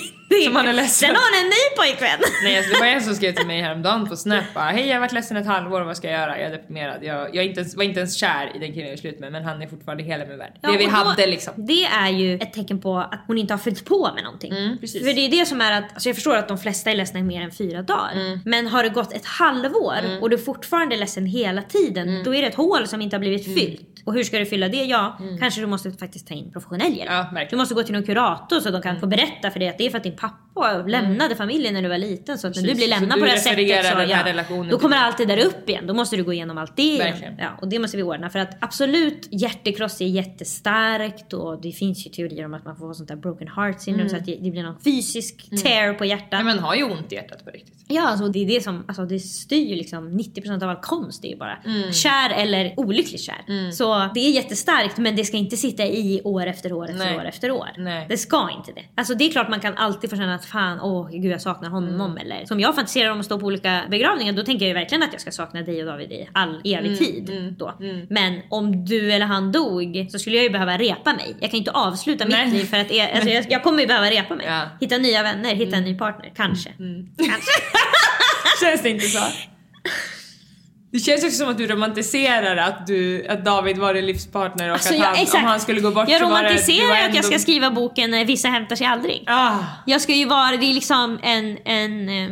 Som man är ledsen. Sen har han en ny pojkvän. Nej alltså, det var en som skrev till mig häromdagen på Snap bara, Hej jag har varit ledsen ett halvår, vad ska jag göra? Jag är deprimerad. Jag, jag inte ens, var inte ens kär i den killen jag slut med men han är fortfarande hela min värld. Ja, det vi då- hade liksom. Det är ju ett tecken på att hon inte har fyllt på med någonting. Mm, precis. För det är det som är att, alltså jag förstår att de flesta är ledsna i mer än fyra dagar. Mm. Men har det gått ett halvår och du fortfarande är ledsen hela tiden, Mm. då är det ett hål som inte har blivit fyllt. Och hur ska du fylla det? Ja, kanske du måste faktiskt ta in professionell hjälp. Mm. Ja, du måste gå till någon kurator så de kan få berätta för dig att det är för att din pappa lämnade familjen när du var liten. Så att när du Mm. Blir lämnad på det här sättet så ja, då kommer allt det där upp igen. Då måste du gå igenom allt det igen. Ja, och det måste vi ordna för att absolut hjärtekross är jättestarkt och det finns ju teorier om att man får ha sånt där broken heart syndrome så att det, blir någon fysisk tear på hjärtat. Nej, men har ju ont i hjärtat på riktigt. Ja, alltså det är det som alltså det styr ju liksom 90% av all konst. Det är ju bara kär eller olyckligt kär. Så det är jättestarkt men det ska inte sitta i år efter år efter Nej. år efter år. Nej. Det ska inte det. Alltså det är klart man kan alltid få känna att fan, åh gud jag saknar honom. Eller som jag fantiserar om att stå på olika begravningar då tänker jag ju verkligen att jag ska sakna dig och David i all evig tid. Då. Men om du eller han dog så skulle jag ju behöva repa mig. Jag kan inte avsluta Nej. mitt liv för att alltså, jag, jag kommer ju behöva repa mig. Ja. Hitta nya vänner, hitta en ny partner. Kanske. Kanske. Känns det inte så? Det känns också som att du romantiserar att, du, att David var din livspartner och Alltså, att jag- han, exakt. om han skulle gå bort Jag så var det... det romantiserar var att jag ändå- ska skriva boken eh, Vissa hämtar sig aldrig. Ah, Jag ska ju vara, det är liksom en, en eh,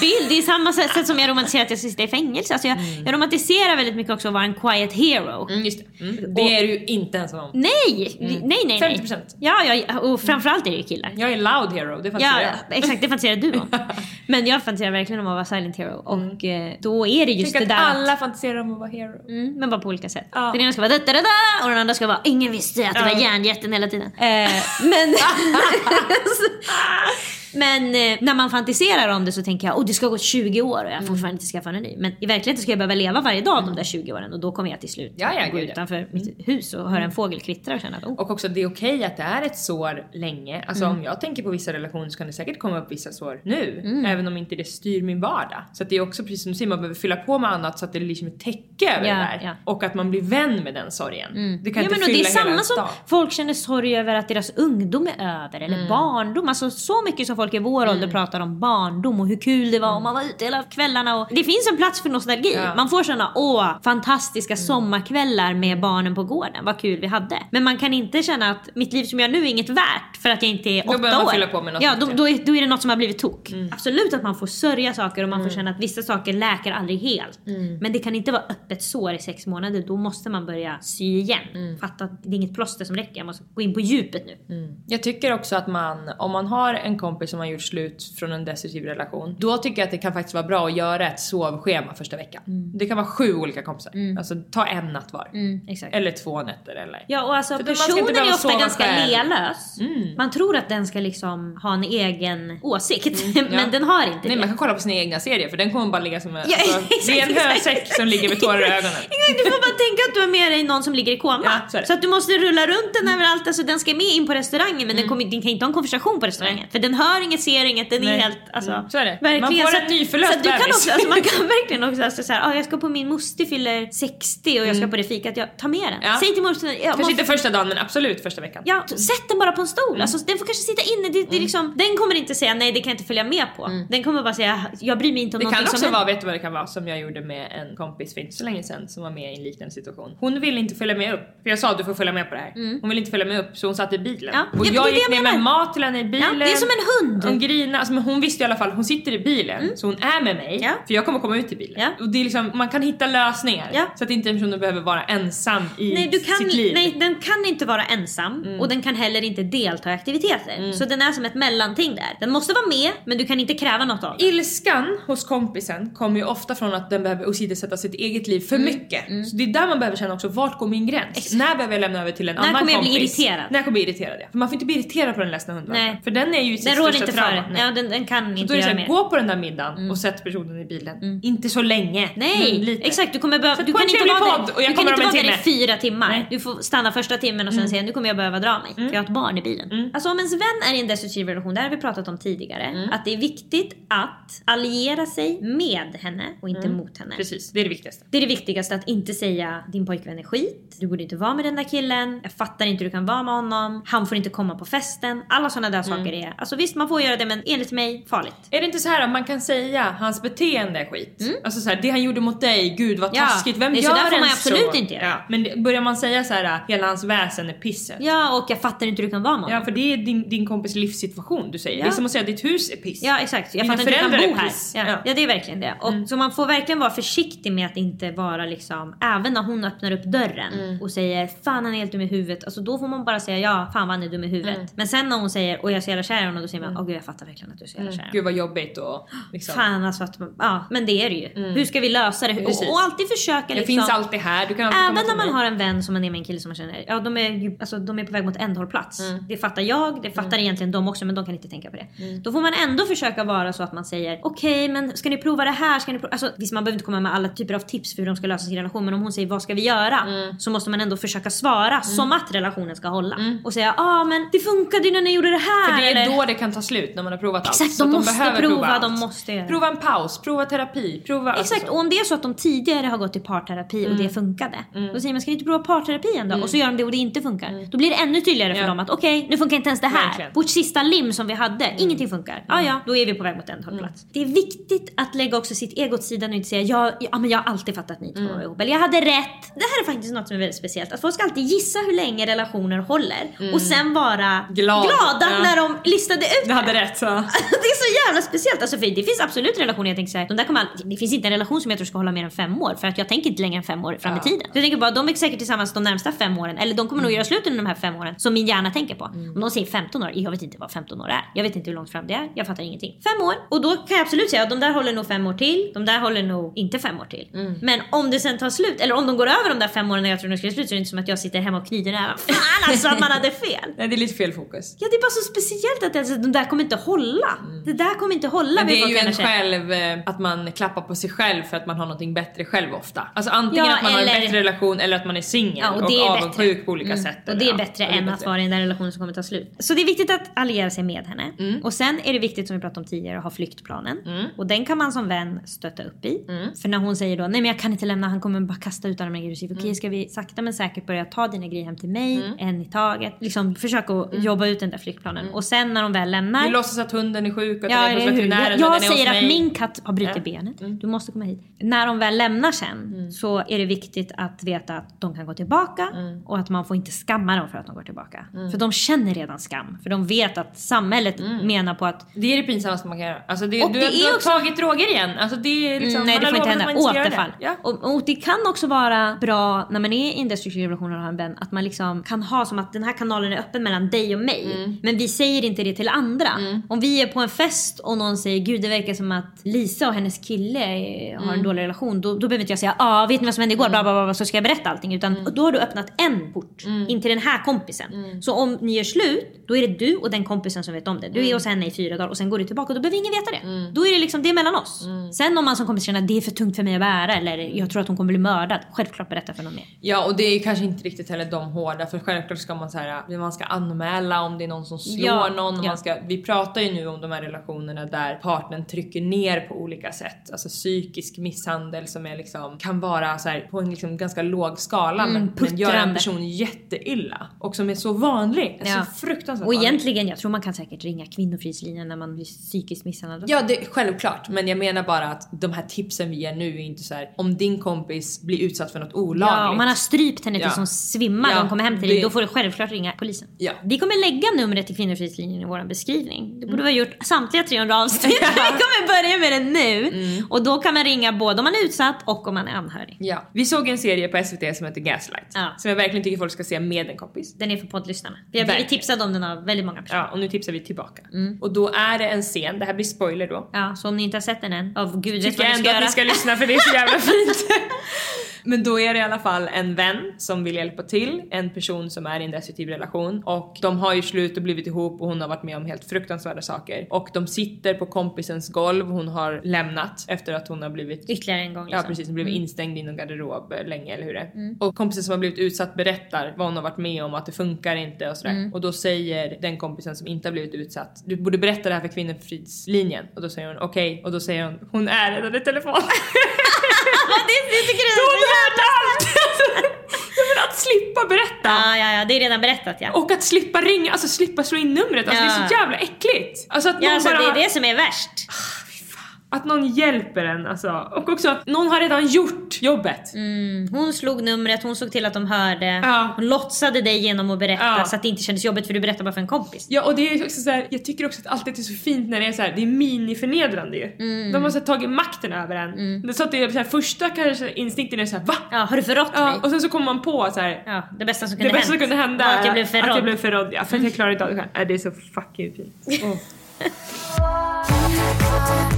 bild, det är samma sätt, som jag romantiserar att jag ska sitta i fängelse. Alltså jag, jag romantiserar väldigt mycket också att vara en quiet hero. mm, just det. Mm. Det är du ju inte ensam om. Nej! Nej, nej, nej. 50%. Ja, ja, och framförallt är det ju killar. Jag är loud hero, det Ja, fantiserar jag. exakt det fantiserar du om. Men jag fantiserar verkligen om att vara silent hero och eh, då är det just Tänk det där alla fantiserar om att vara hero. Mm, men bara på olika sätt. Ja. Den ena ska vara da, da, da, da, och den andra ska vara ingen visste att det var järnjätten hela tiden. Eh, men men eh, när man fantiserar om det så tänker jag oh, det ska gå 20 år och jag har fortfarande inte skaffat en ny. Men i verkligheten ska jag behöva leva varje dag de där 20 åren och då kommer jag till slut Ja, ja, gå utanför mitt hus och höra en fågel kvittra och känna att oh, Och också det är okej att det är ett sår länge. Alltså om jag tänker på vissa relationer så kan det säkert komma upp vissa sår nu. Även om inte det styr min vardag. Så det är också precis som du säger, man behöver fylla på med annat så att det blir liksom ett täcke över Ja, det där. ja. Och att man blir vän med den sorgen. Det kan Ja, inte men och det är fylla samma som dag. folk känner sorg över att deras ungdom är över eller barndom. Alltså så mycket som folk i vår ålder pratar om barndom och hur kul det var och man var ute hela kvällarna. Och det finns en plats för nostalgi. Ja. Man får såna åh fantastiska sommarkvällar med barnen på gården. Vad kul vi hade. Men man kan inte känna att mitt liv som jag nu är inget värt för att jag inte är åtta man år. fylla på med något ja, då, då, är, då är det något som har blivit tok. Absolut att man får sörja saker och man får känna att vissa saker läker aldrig helt. Men det kan inte vara öppet sår i sex månader. Då måste man börja sy igen. Fatta att det är inget plåster som räcker. Jag måste gå in på djupet nu. Jag tycker också att man, om man har en kompis som har gjort slut från en destruktiv relation, då tycker jag att det kan faktiskt vara bra att göra ett sovschema första veckan. Det kan vara sju olika kompisar. Alltså ta en natt var. Mm. Eller två nätter eller... Ja och alltså För personen är ofta ganska själv. lealös. Man tror att den ska liksom ha en egen åsikt. men ja. den har inte Nej det. man kan kolla på sina egna serier för den kommer bara ligga som en... Ja, alltså, exakt, det är en hösäck som ligger med tårar i ögonen. du får bara tänka att du har med dig någon som ligger i koma. Ja, så så att du måste rulla runt den överallt. Alltså den ska med in på restaurangen men den, kommer, den kan inte ha en konversation på restaurangen. För den hör inget, ser inget, den är Nej. helt... Alltså, Mm, så är det. Verkligen. Man får så ett nyförlöst så du kan också, alltså, Man kan verkligen också alltså, så här, ah, jag ska på min moster fyller 60 och jag ska på det fikat. Jag tar med den. Mm. Ja. Säg till morsan, jag Kanske inte första dagen men absolut första veckan. Ja, sätt den bara på en stol. Mm. Alltså, den får kanske sitta inne. Det, det är liksom, den kommer inte säga nej det kan jag inte följa med på. Den kommer bara säga jag bryr mig inte om Mm. Det kan någonting också som vara, vet du vad det kan vara, som jag gjorde med en kompis för inte så länge sedan som var med i en liknande situation. Hon ville inte följa med upp, för jag sa du får följa med på det här. Hon ville inte följa med upp så hon satt i bilen. Mm. Ja, Och ja, det är jag det gick jag ner med menar. mat till henne i bilen. Ja, det är som en hund. Hon grinade, alltså, men hon visste i alla fall, hon sitter i bilen så hon är med mig. Mm. Ja. För jag kommer komma ut i bilen. Ja. Och det är liksom, man kan hitta lösningar. Ja. Så att inte en person behöver vara ensam i Nej, du kan, sitt liv. nej, den kan inte vara ensam Mm. och den kan heller inte delta i aktiviteter. Så den är som ett mellanting där. Den måste vara med men du kan inte kräva något av den. Ilskan hos kompisen kommer ju ofta från att den behöver åsidosätta sitt eget liv för mycket. Så det är där man behöver känna också, vart går min gräns? När behöver jag lämna över till en När annan kommer jag bli kompis? irriterad? När jag kommer bli irriterad ja. För man får inte bli irriterad på den ledsna hundvalpen. Nej. För den är ju i sitt Den inte för. Ja, den, den kan Så inte då är det. Mm. gå på den där middagen och sätt personen i bilen. Inte så länge. Nej, exakt. Du kommer behöva... Du kan inte vara där, och jag du kan inte vara där i fyra timmar. Nej. Du får stanna första timmen och sen säga nu kommer jag behöva dra mig för jag har ett barn i bilen. Alltså om ens vän är i en destruktiv relation, det här har vi pratat om tidigare, att det är viktigt att alliera sig med henne och inte mot henne. Precis, det är det viktigaste. Det är det viktigaste att inte säga din pojkvän är skit, du borde inte vara med den där killen, jag fattar inte hur du kan vara med honom, han får inte komma på festen. Alla sådana där saker är, alltså visst man får göra det men enligt mig farligt. Är det inte så här att man kan säga hans beteende är skit? Alltså så här, det han gjorde mot dig, gud vad Mm. Ja, taskigt, vem så gör där får en man absolut så? inte göra. Ja, men det- börjar man säga så här, hela hans väsen är pisset. Ja och jag fattar inte hur du kan vara med. Ja för det är din, din kompis livssituation du säger. Ja. Det är som att säga att ditt hus är piss. Ja exakt, jag Dina fattar inte hur du kan är bo här. Ja. Ja. Mm. ja det är verkligen det. Och, Så man får verkligen vara försiktig med att inte vara liksom, även när hon öppnar upp dörren Mm. och säger fan han är helt dum i huvudet. Alltså då får man bara säga ja fan vad han är dum i huvudet. Mm. Men sen när hon säger och jag är så jävla kär i honom då säger man åh gud jag fattar verkligen att du är så jävla kär. i honom." Gud vad jobbigt och liksom. Fan alltså att, ja men det är det ju. Hur ska vi lösa det? Och, Precis. och alltid försöka Jag liksom. finns alltid här, du kan alltid komma Även när man har en vän som man är med en kille som man känner, ja de är, alltså, de är på väg mot ändhållplats. Mm. Det fattar jag, det fattar egentligen de också men de kan inte tänka på det. Då får man ändå försöka vara så att man säger okej men ska ni prova det här? Ska ni prova? Alltså, visst man behöver inte komma med alla typer av tips för hur de ska lösa sin relation men om hon säger vad ska vi göra? Mm. Så måste man ändå försöka svara som att relationen ska hålla. Och säga ja ah, men det funkade ju när ni gjorde det här. För det är då det kan ta slut när man har provat allt. Exakt, de måste behöver prova, allt. de måste göra. Prova en paus, prova terapi, prova alltså Exakt, så. och om det är så att de tidigare har gått i parterapi och Mm. det funkade. Då säger man ska ni inte prova parterapi ändå? Och så gör de det och det inte funkar. Då blir det ännu tydligare för Mm. Ja. dem att okej, nu funkar inte ens det här. Verkligen. Mm. Vårt sista lim som vi hade, ingenting funkar. Ja, ja, då är vi på väg mot en hållplats. Det är viktigt att lägga också sitt ego åt sidan och inte säga ja, ja men jag har alltid fattat att ni två Mm. var ihop. Eller jag hade rätt. Det här är faktiskt något som är väldigt speciellt. Att folk ska alltid gissa hur länge relationer håller och sen vara Mm. Glad. glada Ja. när de listade ut Du hade rätt så. det är så jävla speciellt. Alltså för det finns absolut relationer jag tänker såhär, de där kommer all- det finns inte en relation som jag tror ska hålla mer än fem år för att jag tänker inte längre än fem år fram i tiden. Så jag tänker bara de är säkert tillsammans de närmsta fem åren eller de kommer nog göra slut under de här fem åren som min hjärna tänker på. Om de säger 15 år, jag vet inte vad 15 år är. Jag vet inte hur långt fram det är. Jag fattar ingenting. Fem år och då kan jag absolut säga att de där håller nog fem år till. De där håller nog inte fem år till. Men om det sen tar slut eller om de går över de där fem åren när jag tror de ska göra slut så är det inte som att jag sitter hemma och knyter näven. Fan alltså att man hade fel. Nej det är lite fel fokus. Ja det är bara så speciellt att alltså, de där kommer inte hålla. Det där kommer inte hålla. Mm. Men det är ju en själv, eh, att man klappar på sig själv för att man har någonting bättre själv ofta. Alltså antingen Ja, att man har eller- en bättre relation eller att man är singel Ja, och och, avundsjuk på olika Mm. sätt. Och det är ja, bättre är än att bättre. vara i den där relationen som kommer ta slut. Så det är viktigt att alliera sig med henne. Mm. Och sen är det viktigt som vi pratade om tidigare att ha flyktplanen. Och den kan man som vän stötta upp i. Mm. För när hon säger då nej men jag kan inte lämna, han kommer bara kasta ut alla mina grejer. Mm. Okej ska vi sakta men säkert börja ta dina grejer hem till mig, en i taget. Liksom försöka att jobba ut den där flyktplanen. Och sen när de väl lämnar. Mm. Du låtsas att hunden är sjuk och Ja, är hos veterinären Jag, jag säger att min katt har brutit Ja. Mm. benet. Du måste komma hit. När de väl lämnar sen så är det viktigt att veta att de kan gå tillbaka Mm. och att man får inte skamma dem för att de går tillbaka. För de känner redan skam. För de vet att samhället Mm. menar på att Det är det pinsammaste man kan göra. Alltså det, Och du, det du är har också- tagit droger igen. Alltså det är liksom, Mm, nej man det har får inte hända. Återfall. Det. Ja. Och, och det kan också vara bra när man är i en destruktiv relation och har en vän att man liksom kan ha som att den här kanalen är öppen mellan dig och mig. Mm. Men vi säger inte det till andra. Om vi är på en fest och någon säger gud det verkar som att Lisa och hennes kille har Mm. en dålig relation. Då, då behöver inte jag säga ah vet ni vad som hände igår bla bla bla, bla så ska jag berätta allting. Utan Mm. då har du öppnat en port in till den här kompisen. Så om ni gör slut då är det du och den kompisen som vet om det. Du Mm. är hos henne i fyra dagar och sen går du tillbaka och då behöver ingen veta det. Då är det liksom det är mellan oss. Sen om man som kompis känner att det är för tungt för mig att bära eller jag tror att hon kommer bli mördad. Självklart berätta för någon mer. Ja och det är kanske inte riktigt heller de hårda för självklart ska man så här, man ska anmäla om det är någon som slår Ja, någon. Ja. man ska, vi pratar ju nu om de här relationerna där partnern trycker ner på olika sätt. Alltså psykisk misshandel som är liksom, kan vara så här, på en liksom ganska låg skala men, men gör en person jätteilla. Och som är så vanlig. Ja. Så fruktansvärt Och vanlig. egentligen, jag tror man kan säkert ringa kvinnofridslinjen när man blir psykiskt misshandlad. Ja, det, självklart. Men jag menar bara att de här tipsen vi ger nu är inte så här. om din kompis blir utsatt för något olagligt. Ja, om man har strypt henne Ja. tills hon svimmar Ja, och hon kommer hem till det- dig, då får du självklart ringa polisen. Ja. Vi kommer lägga numret till Kvinnofridslinjen i vår beskrivning. Det borde vi ha gjort samtliga 300 avsnitt. vi kommer börja med det nu. Och då kan man ringa både om man är utsatt och om man är anhörig. Ja. Vi såg en serie på SVT som heter Gaslight. Ja. Som jag verkligen tycker folk ska se med en kompis. Den är för poddlyssnarna. Vi har blivit tipsade om den av väldigt många personer. Ja, och nu tipsar vi tillbaka. Mm. Och då är det en scen, det här blir spoiler då. Ja, så om ni inte har sett den än, av gud vet Tycker vad jag ni ändå ska att göra. ni ska lyssna för det är så jävla fint. Men då är det i alla fall en vän som vill hjälpa till, en person som är i en destruktiv relation och de har ju slut och blivit ihop och hon har varit med om helt fruktansvärda saker. Och de sitter på kompisens golv, hon har lämnat efter att hon har blivit Ytterligare en gång Ja liksom. precis, hon blev instängd i någon garderob eh, länge eller hur det är. Och kompisen som har blivit utsatt berättar vad hon har varit med om, att det funkar inte och sådär. Och då säger den kompisen som inte har blivit utsatt, du borde berätta det här för Kvinnofridslinjen. Och då säger hon okej, och då säger hon hon är redan i telefon. det, det tycker du är så hörde allt! Menar att slippa berätta. Ja, ja, ja, det är redan berättat ja. Och att slippa ringa, alltså slippa slå in numret. Alltså det är så Ja. jävla äckligt. Alltså att någon Ja, alltså, bara... det är det som är värst. Att någon hjälper en alltså. Och också att någon har redan gjort jobbet. Mm, hon slog numret, hon såg till att de hörde. Ja. Hon låtsade dig genom att berätta Ja. så att det inte kändes jobbigt för du berättade bara för en kompis. Ja och det är också så här, jag tycker också att alltid är så fint när det är så här, det är miniförnedrande ju. Mm. De har så här, tagit makten över en. Det är så att det är så här, första kanske instinkten är så här, va? Ja, har du förrått Ja, mig? och sen så kommer man på så här, Ja, det bästa som det kunde bästa som kunde hända att jag blev förrådd. Att jag blev förrådd ja, för att jag klarar inte av det själv. Det är så fucking fint. Åh.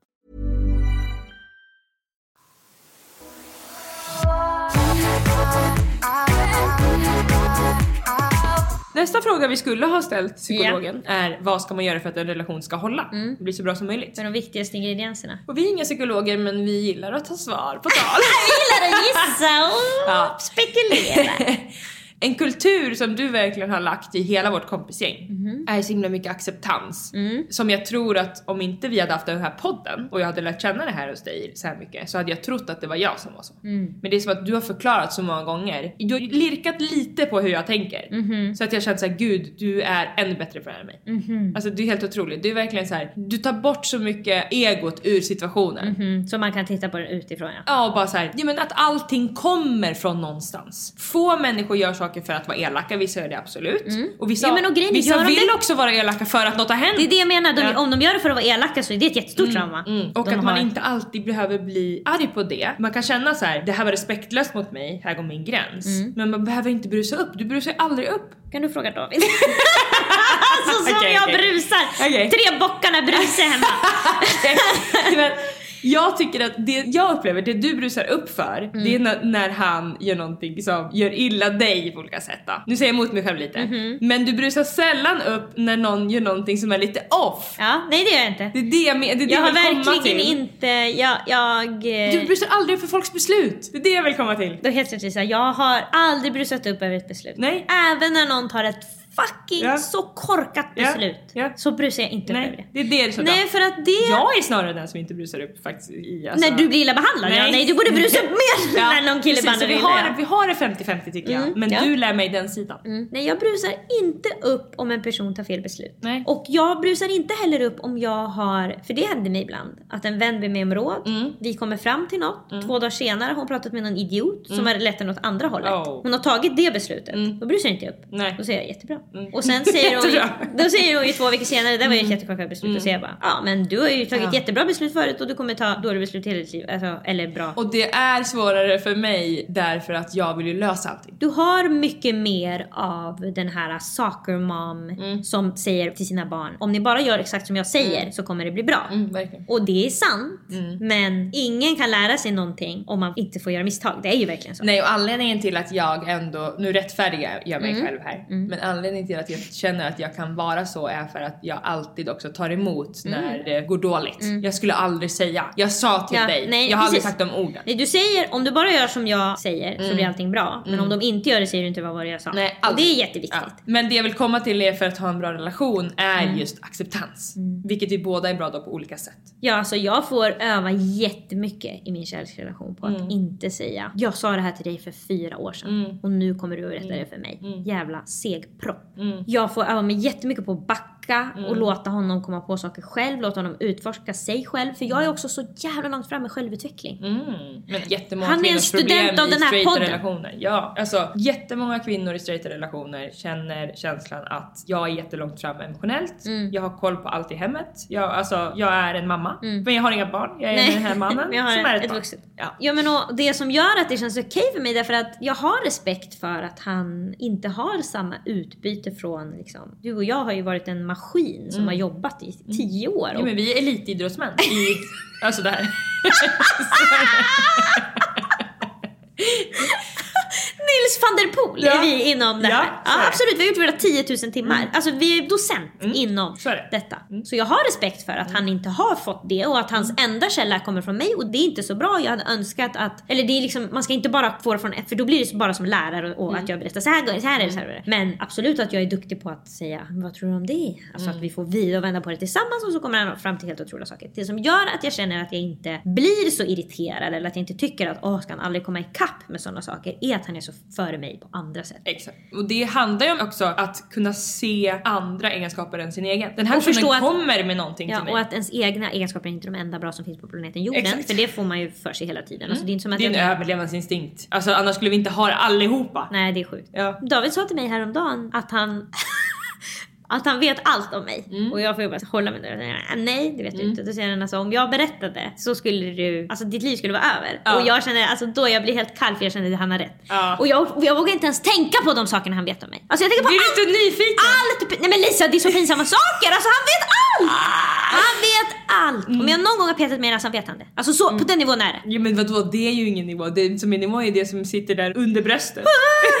Nästa fråga vi skulle ha ställt psykologen är vad ska man göra för att en relation ska hålla? Mm. Det blir så bra som möjligt. Med de viktigaste ingredienserna. Och vi är inga psykologer men vi gillar att ta svar på tal. Jag gillar att gissa och Ja. spekulera. En kultur som du verkligen har lagt i hela vårt kompisgäng är så himla mycket acceptans. Som jag tror att om inte vi hade haft den här podden och jag hade lärt känna det här hos dig så här mycket så hade jag trott att det var jag som var så. Men det är som att du har förklarat så många gånger. Du har lirkat lite på hur jag tänker. Så att jag känner såhär, gud du är ännu bättre för än mig. Alltså det är helt otroligt. Det är verkligen så här. du tar bort så mycket egot ur situationen. Mm, så man kan titta på det utifrån ja. Ja, och bara så här, ja men att allting kommer från någonstans. Få människor gör saker för att vara elaka, vissa gör det absolut. Och vissa, Ja, men och grejen vissa vill också vara elaka för att något har hänt. Det är det jag menar, de, Ja. om de gör det för att vara elaka så är det ett jättestort trauma. Mm. Och de att man har. inte alltid behöver bli arg på det. Man kan känna så här: det här var respektlöst mot mig, här går min gräns. Mm. Men man behöver inte brusa upp, du brusar aldrig upp. Kan du fråga David? alltså som Okej, jag okej. brusar. Okej. Tre bockarna brusar hemma. Jag tycker att det jag upplever, det du brusar upp för, Mm. det är när, när han gör någonting som gör illa dig på olika sätt då. Nu säger jag emot mig själv lite. Mhm. Men du brusar sällan upp när någon gör någonting som är lite off. ja, nej det gör jag inte. Det är det jag menar, det är det Jag har vill komma verkligen till. inte, jag, jag... eh, Du brusar aldrig upp för folks beslut. Det är det jag vill komma till. Då helt rätt Lisa, jag har aldrig brusat upp över ett beslut. Nej. Även när någon tar ett fucking Ja. så korkat Ja. beslut. Ja. Så brusar jag inte upp över Nej, det. det är det som Nej för att det... Jag är snarare den som inte brusar upp faktiskt i alltså. När du blir illa behandlad? Ja, nej du borde brusa upp mer Ja, när någon kille behandlar dig illa. ja. vi har det 50-50 tycker jag. Mm, Men ja. du lär mig den sidan. Mm. Nej jag brusar inte upp om en person tar fel beslut. Nej. Och jag brusar inte heller upp om jag har, för det händer mig ibland, att en vän ber mig om råd, Mm. vi kommer fram till något, två dagar senare har hon pratat med någon idiot som har lett den åt andra hållet. Oh. Hon har tagit det beslutet, Mm. då brusar jag inte upp. Nej. Då säger jag jättebra. Och sen säger hon, då säger hon ju två veckor senare, det var ju ett jättekorkat beslut att säga bara ja men du har ju tagit Ja. jättebra beslut förut och du kommer ta dåliga beslut hela ditt liv. Alltså, eller bra. Och det är svårare för mig därför att jag vill ju lösa allting. Du har mycket mer av den här soccer mom Mm. som säger till sina barn om ni bara gör exakt som jag säger så kommer det bli bra. Mm. Och det är sant. Mm. Men ingen kan lära sig någonting om man inte får göra misstag. Det är ju verkligen så. Nej och anledningen till att jag ändå, nu rättfärdigar jag mig Mm. själv här, men anledningen till att jag känner att jag kan vara så är för att jag alltid också tar emot när det går dåligt. Jag skulle aldrig säga, jag sa till Mm. Ja, dig, nej, jag har aldrig precis. sagt de orden. Nej, du säger om du bara gör som jag säger så blir allting bra. Men om de inte gör det säger du inte vad var det jag sa. Mm. Nej, och det aldrig. är jätteviktigt. Ja. Men det jag vill komma till är för att ha en bra relation är Mm. just acceptans. Vilket vi båda är bra då på olika sätt. Ja, alltså jag får öva jättemycket i min kärleksrelation på att Mm. inte säga jag sa det här till dig för fyra år sedan och nu kommer du att berätta det för mig. Mm. Jävla segpropp. Jag får öva mig jättemycket på att backa Mm. och låta honom komma på saker själv, låta honom utforska sig själv. För jag är också så jävla långt fram med självutveckling. Mm. Men jättemånga Han är en student av den här podden. relationer. Ja, alltså jättemånga kvinnor i straighta relationer känner känslan att jag är jättelångt fram emotionellt. Mm. Jag har koll på allt i hemmet. Jag, alltså, jag är en mamma. Men jag har inga barn. Jag är Mm. Nej. den här mannen Men jag har som är ett, ett barn. vuxet. Ja. Ja men och det som gör att det känns okej för mig därför att jag har respekt för att han inte har samma utbyte från liksom. Du och jag har ju varit en maskin som har jobbat i tio år. Mm. Ja, och- men vi är elitidrottsmän i... Alltså där. Nils van der Poel Ja. är vi inom det Ja, här. Ja, absolut, vi har gjort våra 10 000 timmar. Alltså vi är docent inom Mm. så är det. Mm. detta. Så jag har respekt för att han inte har fått det och att hans enda källa kommer från mig och det är inte så bra. Jag hade önskat att, eller det är liksom, man ska inte bara få det från för då blir det bara som lärare och Mm. att jag berättar så här går det, så här är det, så här är det. Men absolut att jag är duktig på att säga, vad tror du om det? Alltså Mm. att vi får vrida och vända på det tillsammans och så kommer han fram till helt otroliga saker. Det som gör att jag känner att jag inte blir så irriterad eller att jag inte tycker att åh, ska han aldrig komma ikapp med sådana saker är att han är så före mig på andra sätt. Exakt. Och det handlar ju också att kunna se andra egenskaper än sin egen. Den här Och personen att- kommer med någonting Ja, till mig. och att ens egna egenskaper är inte de enda bra som finns på planeten jorden. Exakt. För det får man ju för sig hela tiden. Alltså, det är inte som att det är en jag... överlevnadsinstinkt. Alltså annars skulle vi inte ha det allihopa. Nej, det är sjukt. Ja. David sa till mig häromdagen att han att han vet allt om mig. Mm. Och jag får ju bara hålla mig där. Nej, det vet du inte. Då säger han alltså om jag berättade så skulle du, alltså ditt liv skulle vara över. Ja. Och jag känner, alltså då jag blir helt kall för jag känner att han har rätt. Ja. Och jag, jag vågar inte ens tänka på de sakerna han vet om mig. Alltså jag tänker på Blir du allt! inte nyfiken? Allt! Nej men Lisa det är så pinsamma saker! Alltså han vet allt! Han vet allt! Om jag någon gång har petat mig i näsan vet han det. Alltså så, på den nivån är det. Ja men vadå, det är ju ingen nivå. Det som är nivå är det som sitter där under bröstet.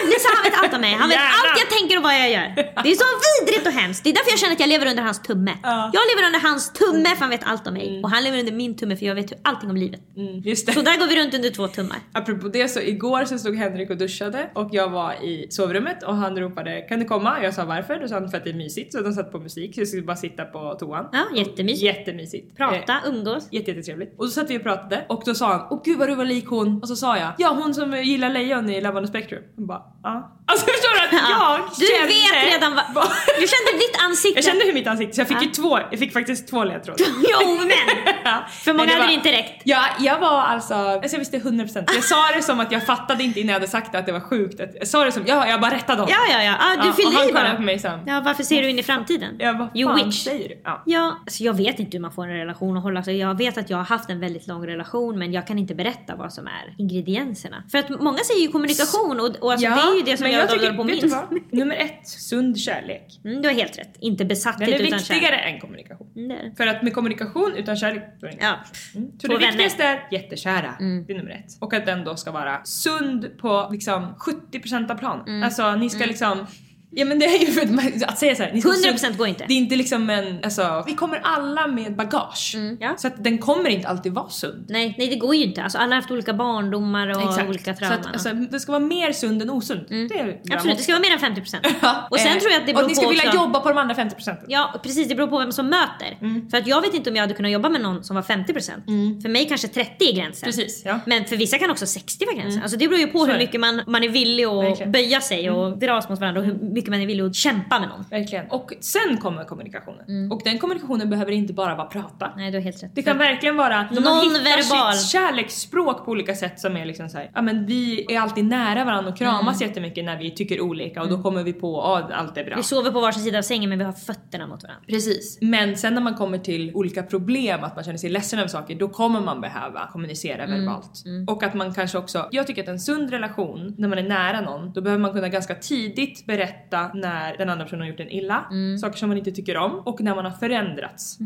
Lisa han vet allt om mig. Han vet Jävlar. allt jag tänker och vad jag gör. Det är så vidrigt och hemskt. Det är därför jag känner att jag lever under hans tumme. Ja. Jag lever under hans tumme för han vet allt om mig. Och han lever under min tumme för jag vet allting om livet. Mm, just det. Så där går vi runt under två tummar. Apropå det så igår så stod Henrik och duschade och jag var i sovrummet och han ropade kan du komma? Jag sa varför? Då sa han för att det är mysigt så de satt på musik så jag skulle bara sitta på toan. Ja, jättemysigt. Jättemysigt. Eh, Prata, umgås. Jätte, jättetrevligt. Och så satt vi och pratade och då sa han Åh gud vad du var lik hon. Och så sa jag Ja hon som gillar lejon i Love on the Spectrum. Han bara ja. Alltså förstår du att jag Du kände vet redan vad... vad- Du kände ditt ansikte. Jag kände hur mitt ansikte, så jag fick Ja. ju två, jag fick faktiskt två ledtrådar. Jo men! Ja. För många Men hade var- inte räckt. Ja, jag var alltså, alltså jag visste 100%. Jag sa det som att jag fattade inte innan jag hade sagt det att det var sjukt. Jag sa det som, ja jag bara rättade honom. Ja, ja, ja. Ah, du Ja, fyllde i bara. på mig sen. Ja, varför ser du in i framtiden? Jag bara, You fan witch. säger du? Ja. Ja, alltså jag vet inte hur man får en relation att hålla sig. Jag vet att jag har haft en väldigt lång relation men jag kan inte berätta vad som är ingredienserna. För att många säger ju kommunikation och, och alltså det är ju det som men jag, jag tycker, håller på minst. Nummer ett, sund kärlek. Mm, du har helt rätt. Inte besatthet Den är utan viktigare kärlek. än kommunikation. Mm. För att med kommunikation utan kärlek, då är det. Ja. Mm. Så Två det vänner. viktigaste är jättekära. Mm. Det är nummer ett. Och att den då ska vara sund på liksom 70% av planen. Mm. Alltså ni ska liksom Ja men det är ju för att, man- att säga såhär, ni ska vara 100% sund- går inte. Det är inte liksom en, alltså vi kommer alla med bagage. Mm, ja. Så att den kommer inte alltid vara sund. Nej, nej, det går ju inte. Alltså, alla har haft olika barndomar och olika Så trauman. att, alltså, det ska vara mer sund än osund. Det är bra Absolut, det ska vara mer än 50%. Ja. Och sen Eh, tror jag att det och beror att ni ska på vilja också- jobba på de andra 50%. Ja precis, det beror på vem som möter. För att jag vet inte om jag hade kunnat jobba med någon som var 50%. För mig kanske 30 är gränsen. Precis, ja. Men för vissa kan också 60 vara gränsen. Alltså det beror ju på hur är det. mycket man, man är villig att böja sig och dras mot varandra och hur mycket man är villig att kämpa med någon. Verkligen. Och sen kommer kommunikationen. Och den kommunikationen behöver inte bara vara prata. Nej, du har helt rätt. Det kan verkligen vara Non-verbal. sitt kärleksspråk på olika sätt som är liksom så här, ja men vi är alltid nära varandra och kramas jättemycket när vi tycker olika och då kommer vi på att allt är bra. Vi sover på varsin sida av sängen men vi har fötterna mot varandra. Precis. Men sen när man kommer till olika problem, att man känner sig ledsen över saker, då kommer man behöva kommunicera verbalt. Och att man kanske också, jag tycker att en sund relation, när man är nära någon, då behöver man kunna ganska tidigt berätta när den andra personen har gjort en illa, saker som man inte tycker om och när man har förändrats.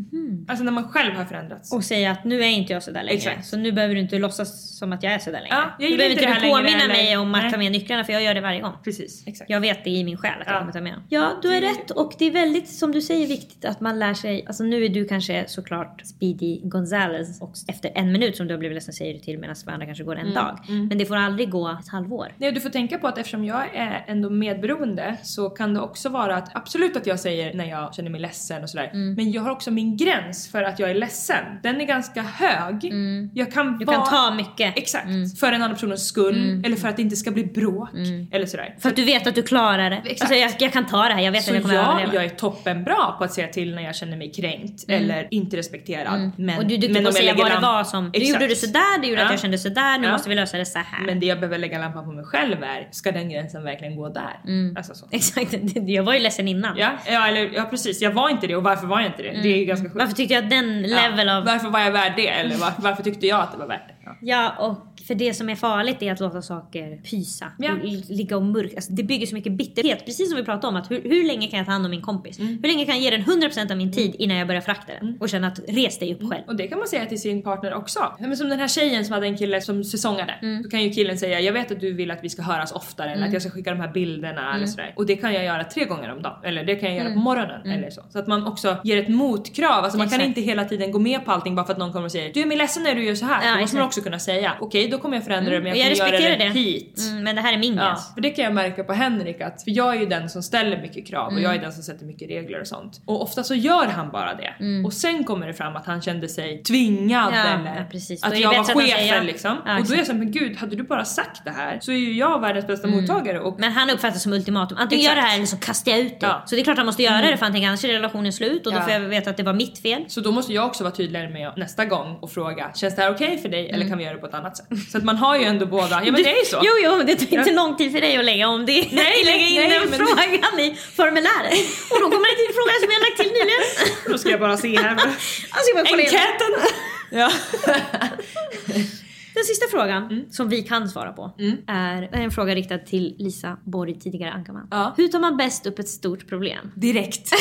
Alltså när man själv har förändrats. Och säga att nu är inte jag sådär längre. Exakt. Så nu behöver du inte låtsas som att jag är sådär längre. Ja, jag du behöver inte inte påminna eller- mig om att Nej. ta med nycklarna för jag gör det varje gång. Precis, exakt. Jag vet det i min själ att jag Ja. kommer ta med dem. Ja, du har Det- rätt och det är väldigt, som du säger, viktigt att man lär sig. Alltså nu är du kanske såklart Speedy Gonzales och efter en minut som du har blivit ledsen säger du till medan för andra kanske går Mm, en dag. Men det får aldrig gå ett halvår. Nej, du får tänka på att eftersom jag är ändå medberoende så kan det också vara att absolut att jag säger när jag känner mig ledsen och sådär. Mm. Men jag har också min gräns för att jag är ledsen. Den är ganska hög. Jag kan Mm. Du vara... kan ta Mm. mycket. Exakt. För en annan personens skull eller för att det inte ska bli bråk. Eller sådär. Mm. För att du vet att du klarar det. Exakt. Alltså jag, jag kan ta det här, jag vet Så att jag kommer ja, överleva. jag är toppenbra på att säga till när jag känner mig kränkt eller inte respekterad. Men, Mm. och du är duktig på att jag säga vad det var som... Du Exakt. gjorde det sådär, det gjorde att Ja. jag kände sådär, nu Ja. måste vi lösa det så här. Men det jag behöver lägga lampan på mig själv är, ska den gränsen verkligen gå där? Alltså så. Exakt, jag var ju ledsen innan. Ja, ja, eller, ja precis, jag var inte det och varför var jag inte det? Det är ju ganska sjukt. Varför tyckte jag att den level ja. av... Varför var jag värd det? Eller varför, varför tyckte jag att det var värt det? Ja. Och för det som är farligt är att låta saker pysa. Ja. Ligga och mörka. Alltså, det bygger så mycket bitterhet. Precis som vi pratade om. att hur, hur länge kan jag ta hand om min kompis? Mm. Hur länge kan jag ge den 100% av min tid innan jag börjar frakta den? Och känna att res dig upp Mm. själv. Och det kan man säga till sin partner också. Men som den här tjejen som hade en kille som säsongade. Mm. Då kan ju killen säga jag vet att du vill att vi ska höras oftare eller att jag ska skicka de här bilderna Mm. eller sådär. Och det kan jag göra tre gånger om dagen. Eller det kan jag göra på morgonen eller så. Så att man också ger ett motkrav. Alltså man kan Mm. Exakt. inte hela tiden gå med på allting bara för att någon kommer och säger du är mig ledsen när du gör så här. Ja, också kunna säga okej då kommer jag förändra det men Och jag jag kommer göra det, det. hit. Mm, men det här är min Ja, gräns. för det kan jag märka på Henrik att, för jag är ju den som ställer mycket krav och jag Mm. är den som sätter mycket regler och sånt. Och ofta så gör han bara det. Och sen kommer det fram att han kände sig tvingad Mm. Ja, eller ja, att jag var chefen säger ja. liksom. Och då är jag såhär, men gud hade du bara sagt det här så är ju jag världens bästa mottagare och Men han uppfattar det som ultimatum. Antingen gör det här eller så kastar jag ut. Mm. Så det är klart han måste göra det för han tänker annars är relationen slut och då får jag veta att det var mitt fel. så då måste jag också vara tydligare med nästa gång och fråga känns det här okej för dig eller kan vi göra det på ett annat sätt? Så att man har ju ändå båda, ja men det är ju så. Jo, jo, det tar inte lång tid för dig att lägga om det. Nej, lägga in nej, den men- frågan i formuläret. Och då kommer det till frågan som jag lagt till nyligen. Då ska jag bara se här. Alltså. Enkäten! Ja. Den sista frågan Mm. som vi kan svara på är, är en fråga riktad till Lisa Borg, tidigare Ankarman. Ja. Hur tar man bäst upp ett stort problem? Direkt.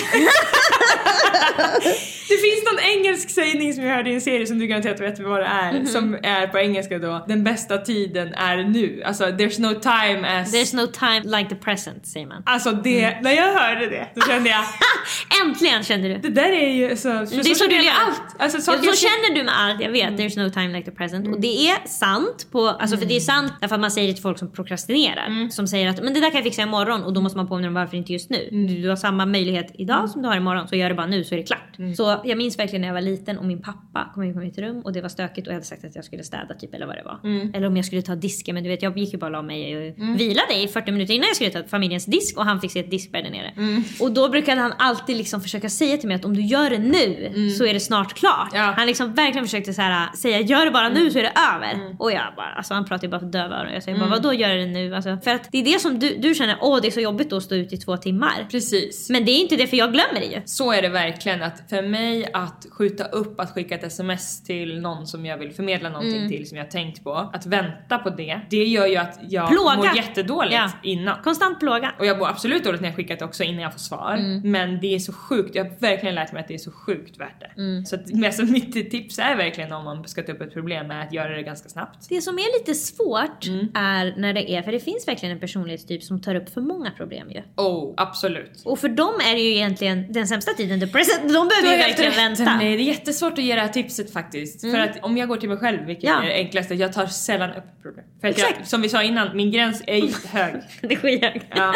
det finns någon engelsk sägning som jag hörde i en serie som du garanterat vet vad det är. Mhm. Som är på engelska då, den bästa tiden är nu. Alltså there's no time as... There's no time like the present säger man. Alltså det, Mm. när jag hörde det då kände jag, Äntligen kände du! det där är ju så... Det är så, känner du lever. allt. Alltså så jag känner du med allt, jag vet. There's no time like the present. Och det är sant, på, alltså för det är sant därför att man säger det till folk som prokrastinerar. Som säger att men det där kan jag fixa imorgon och då måste man påminna dem varför inte just nu. Du, du har samma möjlighet idag som du har imorgon så gör det bara nu så är det klart. Så jag minns verkligen när jag var liten och min pappa kom in på mitt rum och det var stökigt och jag hade sagt att jag skulle städa typ eller vad det var. Eller om jag skulle ta disken men du vet jag gick ju bara och la mig och vilade i 40 minuter innan jag skulle ta familjens disk och han fick se ett diskbädd där nere. Och då brukade han alltid liksom försöka säga till mig att om du gör det nu så är det snart klart. Ja. Han liksom verkligen försökte så här, säga gör det bara nu så är det över. Och jag bara, alltså han pratar ju bara för döva öron. Jag säger bara vadå gör det nu? Alltså, för att det är det som du, du känner, åh det är så jobbigt att stå ut i två timmar. Precis. Men det är inte det för jag glömmer det ju. Så är det verkligen att för mig att skjuta upp att skicka ett sms till någon som jag vill förmedla någonting Mm. till som jag tänkt på. Att vänta på det. Det gör ju att jag Plåga. mår jättedåligt Ja. innan. Konstant plåga. Och jag mår absolut dåligt när jag skickat också innan jag får svar. Mm. Men det är så sjukt, jag har verkligen lärt mig att det är så sjukt värt det. Mm. Så att, alltså, mitt tips är verkligen om man ska ta upp ett problem är att göra det ganska snabbt. Det som är lite svårt Mm. är när det är, för det finns verkligen en personlighetstyp som tar upp för många problem ju. Oh, absolut. Och för dem är det ju egentligen den sämsta tiden, the present. De behöver ju verkligen vänta. Nej, det är jättesvårt att ge det här tipset faktiskt. För att om jag går till mig själv, vilket Ja. är det enklaste, jag tar sällan upp problem. För att jag, som vi sa innan, min gräns är hög. Det är skithög. Ja.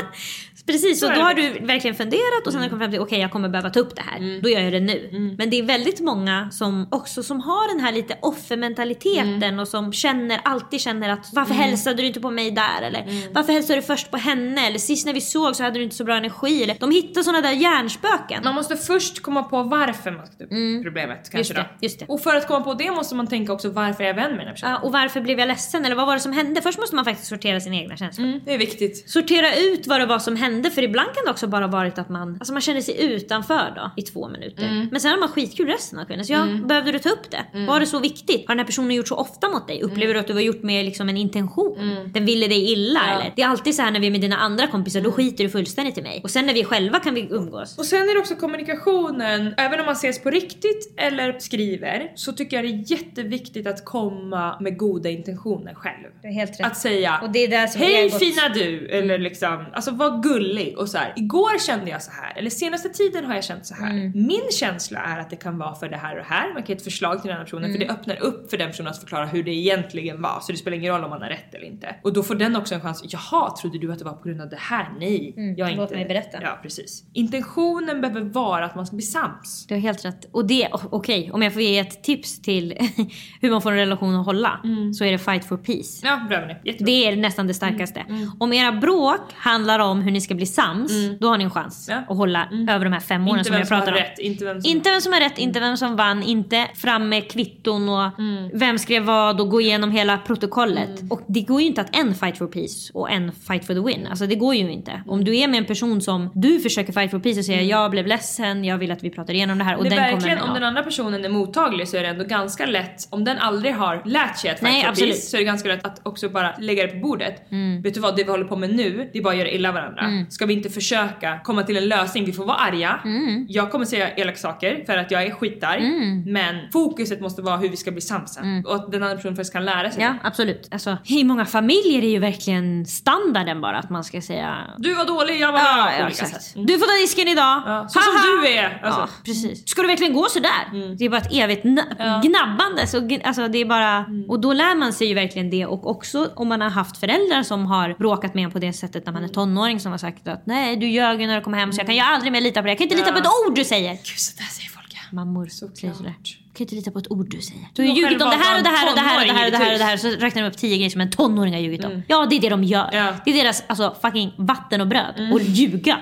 Precis, och då har du verkligen funderat och sen har du kommit fram till okej jag kommer behöva ta upp det här. Då gör jag det nu. Men det är väldigt många som också som har den här lite offermentaliteten och som känner, alltid känner att varför hälsade du inte på mig där? Eller varför hälsade du först på henne? Eller sist när vi såg så hade du inte så bra energi. Eller, de hittar sådana där hjärnspöken. Man måste först komma på varför man upp problemet kanske Mm. Just det, då. just det. Och för att komma på det måste man tänka också varför är jag vän med den här personen? Ja, och varför blev jag ledsen? Eller vad var det som hände? Först måste man faktiskt sortera sina egna känslor. Mm, det är viktigt. Sortera ut vad det var som hände för ibland kan det också bara varit att man, alltså man kände sig utanför då i två minuter. Mm. Men sen har man skitkul resten av kvällen. Så ja, behövde du ta upp det? Mm. Var det så viktigt? Har den här personen gjort så ofta mot dig? Upplever du att du var gjort med liksom en intention? Den ville dig illa Mm. Ja. eller? Det är alltid så här när vi är med dina andra kompisar, då skiter du fullständigt i mig. Och sen när vi själva kan vi umgås. Och sen är det också kommunikationen, även om man ses på riktigt eller skriver så tycker jag det är jätteviktigt att komma med goda intentioner själv. Det är helt Att säga Och det är där som Hej fina du! Eller liksom, alltså var gullig och så här. Igår kände jag så här eller senaste tiden har jag känt så här. Mm. Min känsla är att det kan vara för det här och det här. Man kan ge ett förslag till den andra personen Mm. för det öppnar upp för den personen att förklara hur det egentligen var. Så det spelar ingen roll om man har rätt eller inte. Och då får den också en chans. Jaha, trodde du att det var på grund av det här? Nej, jag är Mm. låt inte. mig berätta. Ja, precis. Intentionen behöver vara att man ska bli sams. Du har helt rätt. Och det, o- okej, om jag får ge ett tips till hur man får en relation att hålla så är det fight for peace. Ja, bra med det. Det är nästan det starkaste. Om era bråk handlar om hur ni ska bli sams, då har ni en chans Ja. att hålla över de här fem åren inte som jag pratar om. rätt, inte vem som... Inte vem som har rätt, inte vem som vann, inte fram med kvitton och vem skrev vad och gå igenom hela protokollet. Och det går ju inte att en fight for peace och en fight for the win. Alltså det går ju inte. Om du är med en person som du försöker fight for peace och säger jag blev ledsen, jag vill att vi pratar igenom det här och det är den verkligen, kommer om den andra personen är mottaglig så är det ändå ganska lätt, om den aldrig har lärt sig att Nej, fight for absolut. peace så är det ganska lätt att också bara lägga det på bordet. Mm. Vet du vad, det vi håller på med nu, det är bara att göra illa varandra. Ska vi inte försöka komma till en lösning? Vi får vara arga. Mm. Jag kommer säga elaka saker för att jag är skitarg. Men fokuset måste vara hur vi ska bli sams sen. Och att den andra personen faktiskt kan lära sig. Mm. Ja, absolut. Alltså, I många familjer är ju verkligen standarden bara att man ska säga Du var dålig, jag var bra Ja, på ja, exakt. Mm. Du får ta disken idag. Ja, så Haha. som du är. Alltså. Ja, precis. Ska det verkligen gå sådär? Det är bara ett evigt na- gnabbande. Så, alltså, det är bara... Och då lär man sig ju verkligen det. Och också om man har haft föräldrar som har bråkat med en på det sättet när man är tonåring som har sagt att nej du ljög ju när du kom hem så jag kan ju aldrig mer lita på det. Jag kan inte lita på ett ord du säger. Gud sådär säger folk ja. Mammor säger sådär. Kan inte lita på ett ord du säger. Du har ljugit om det här och det här och det här och det här och det här och det här, så räknar de upp tio grejer som en tonåring har ljugit om. Ja det är det de gör. Ja. Det är deras alltså, fucking vatten och bröd. Och ljuga.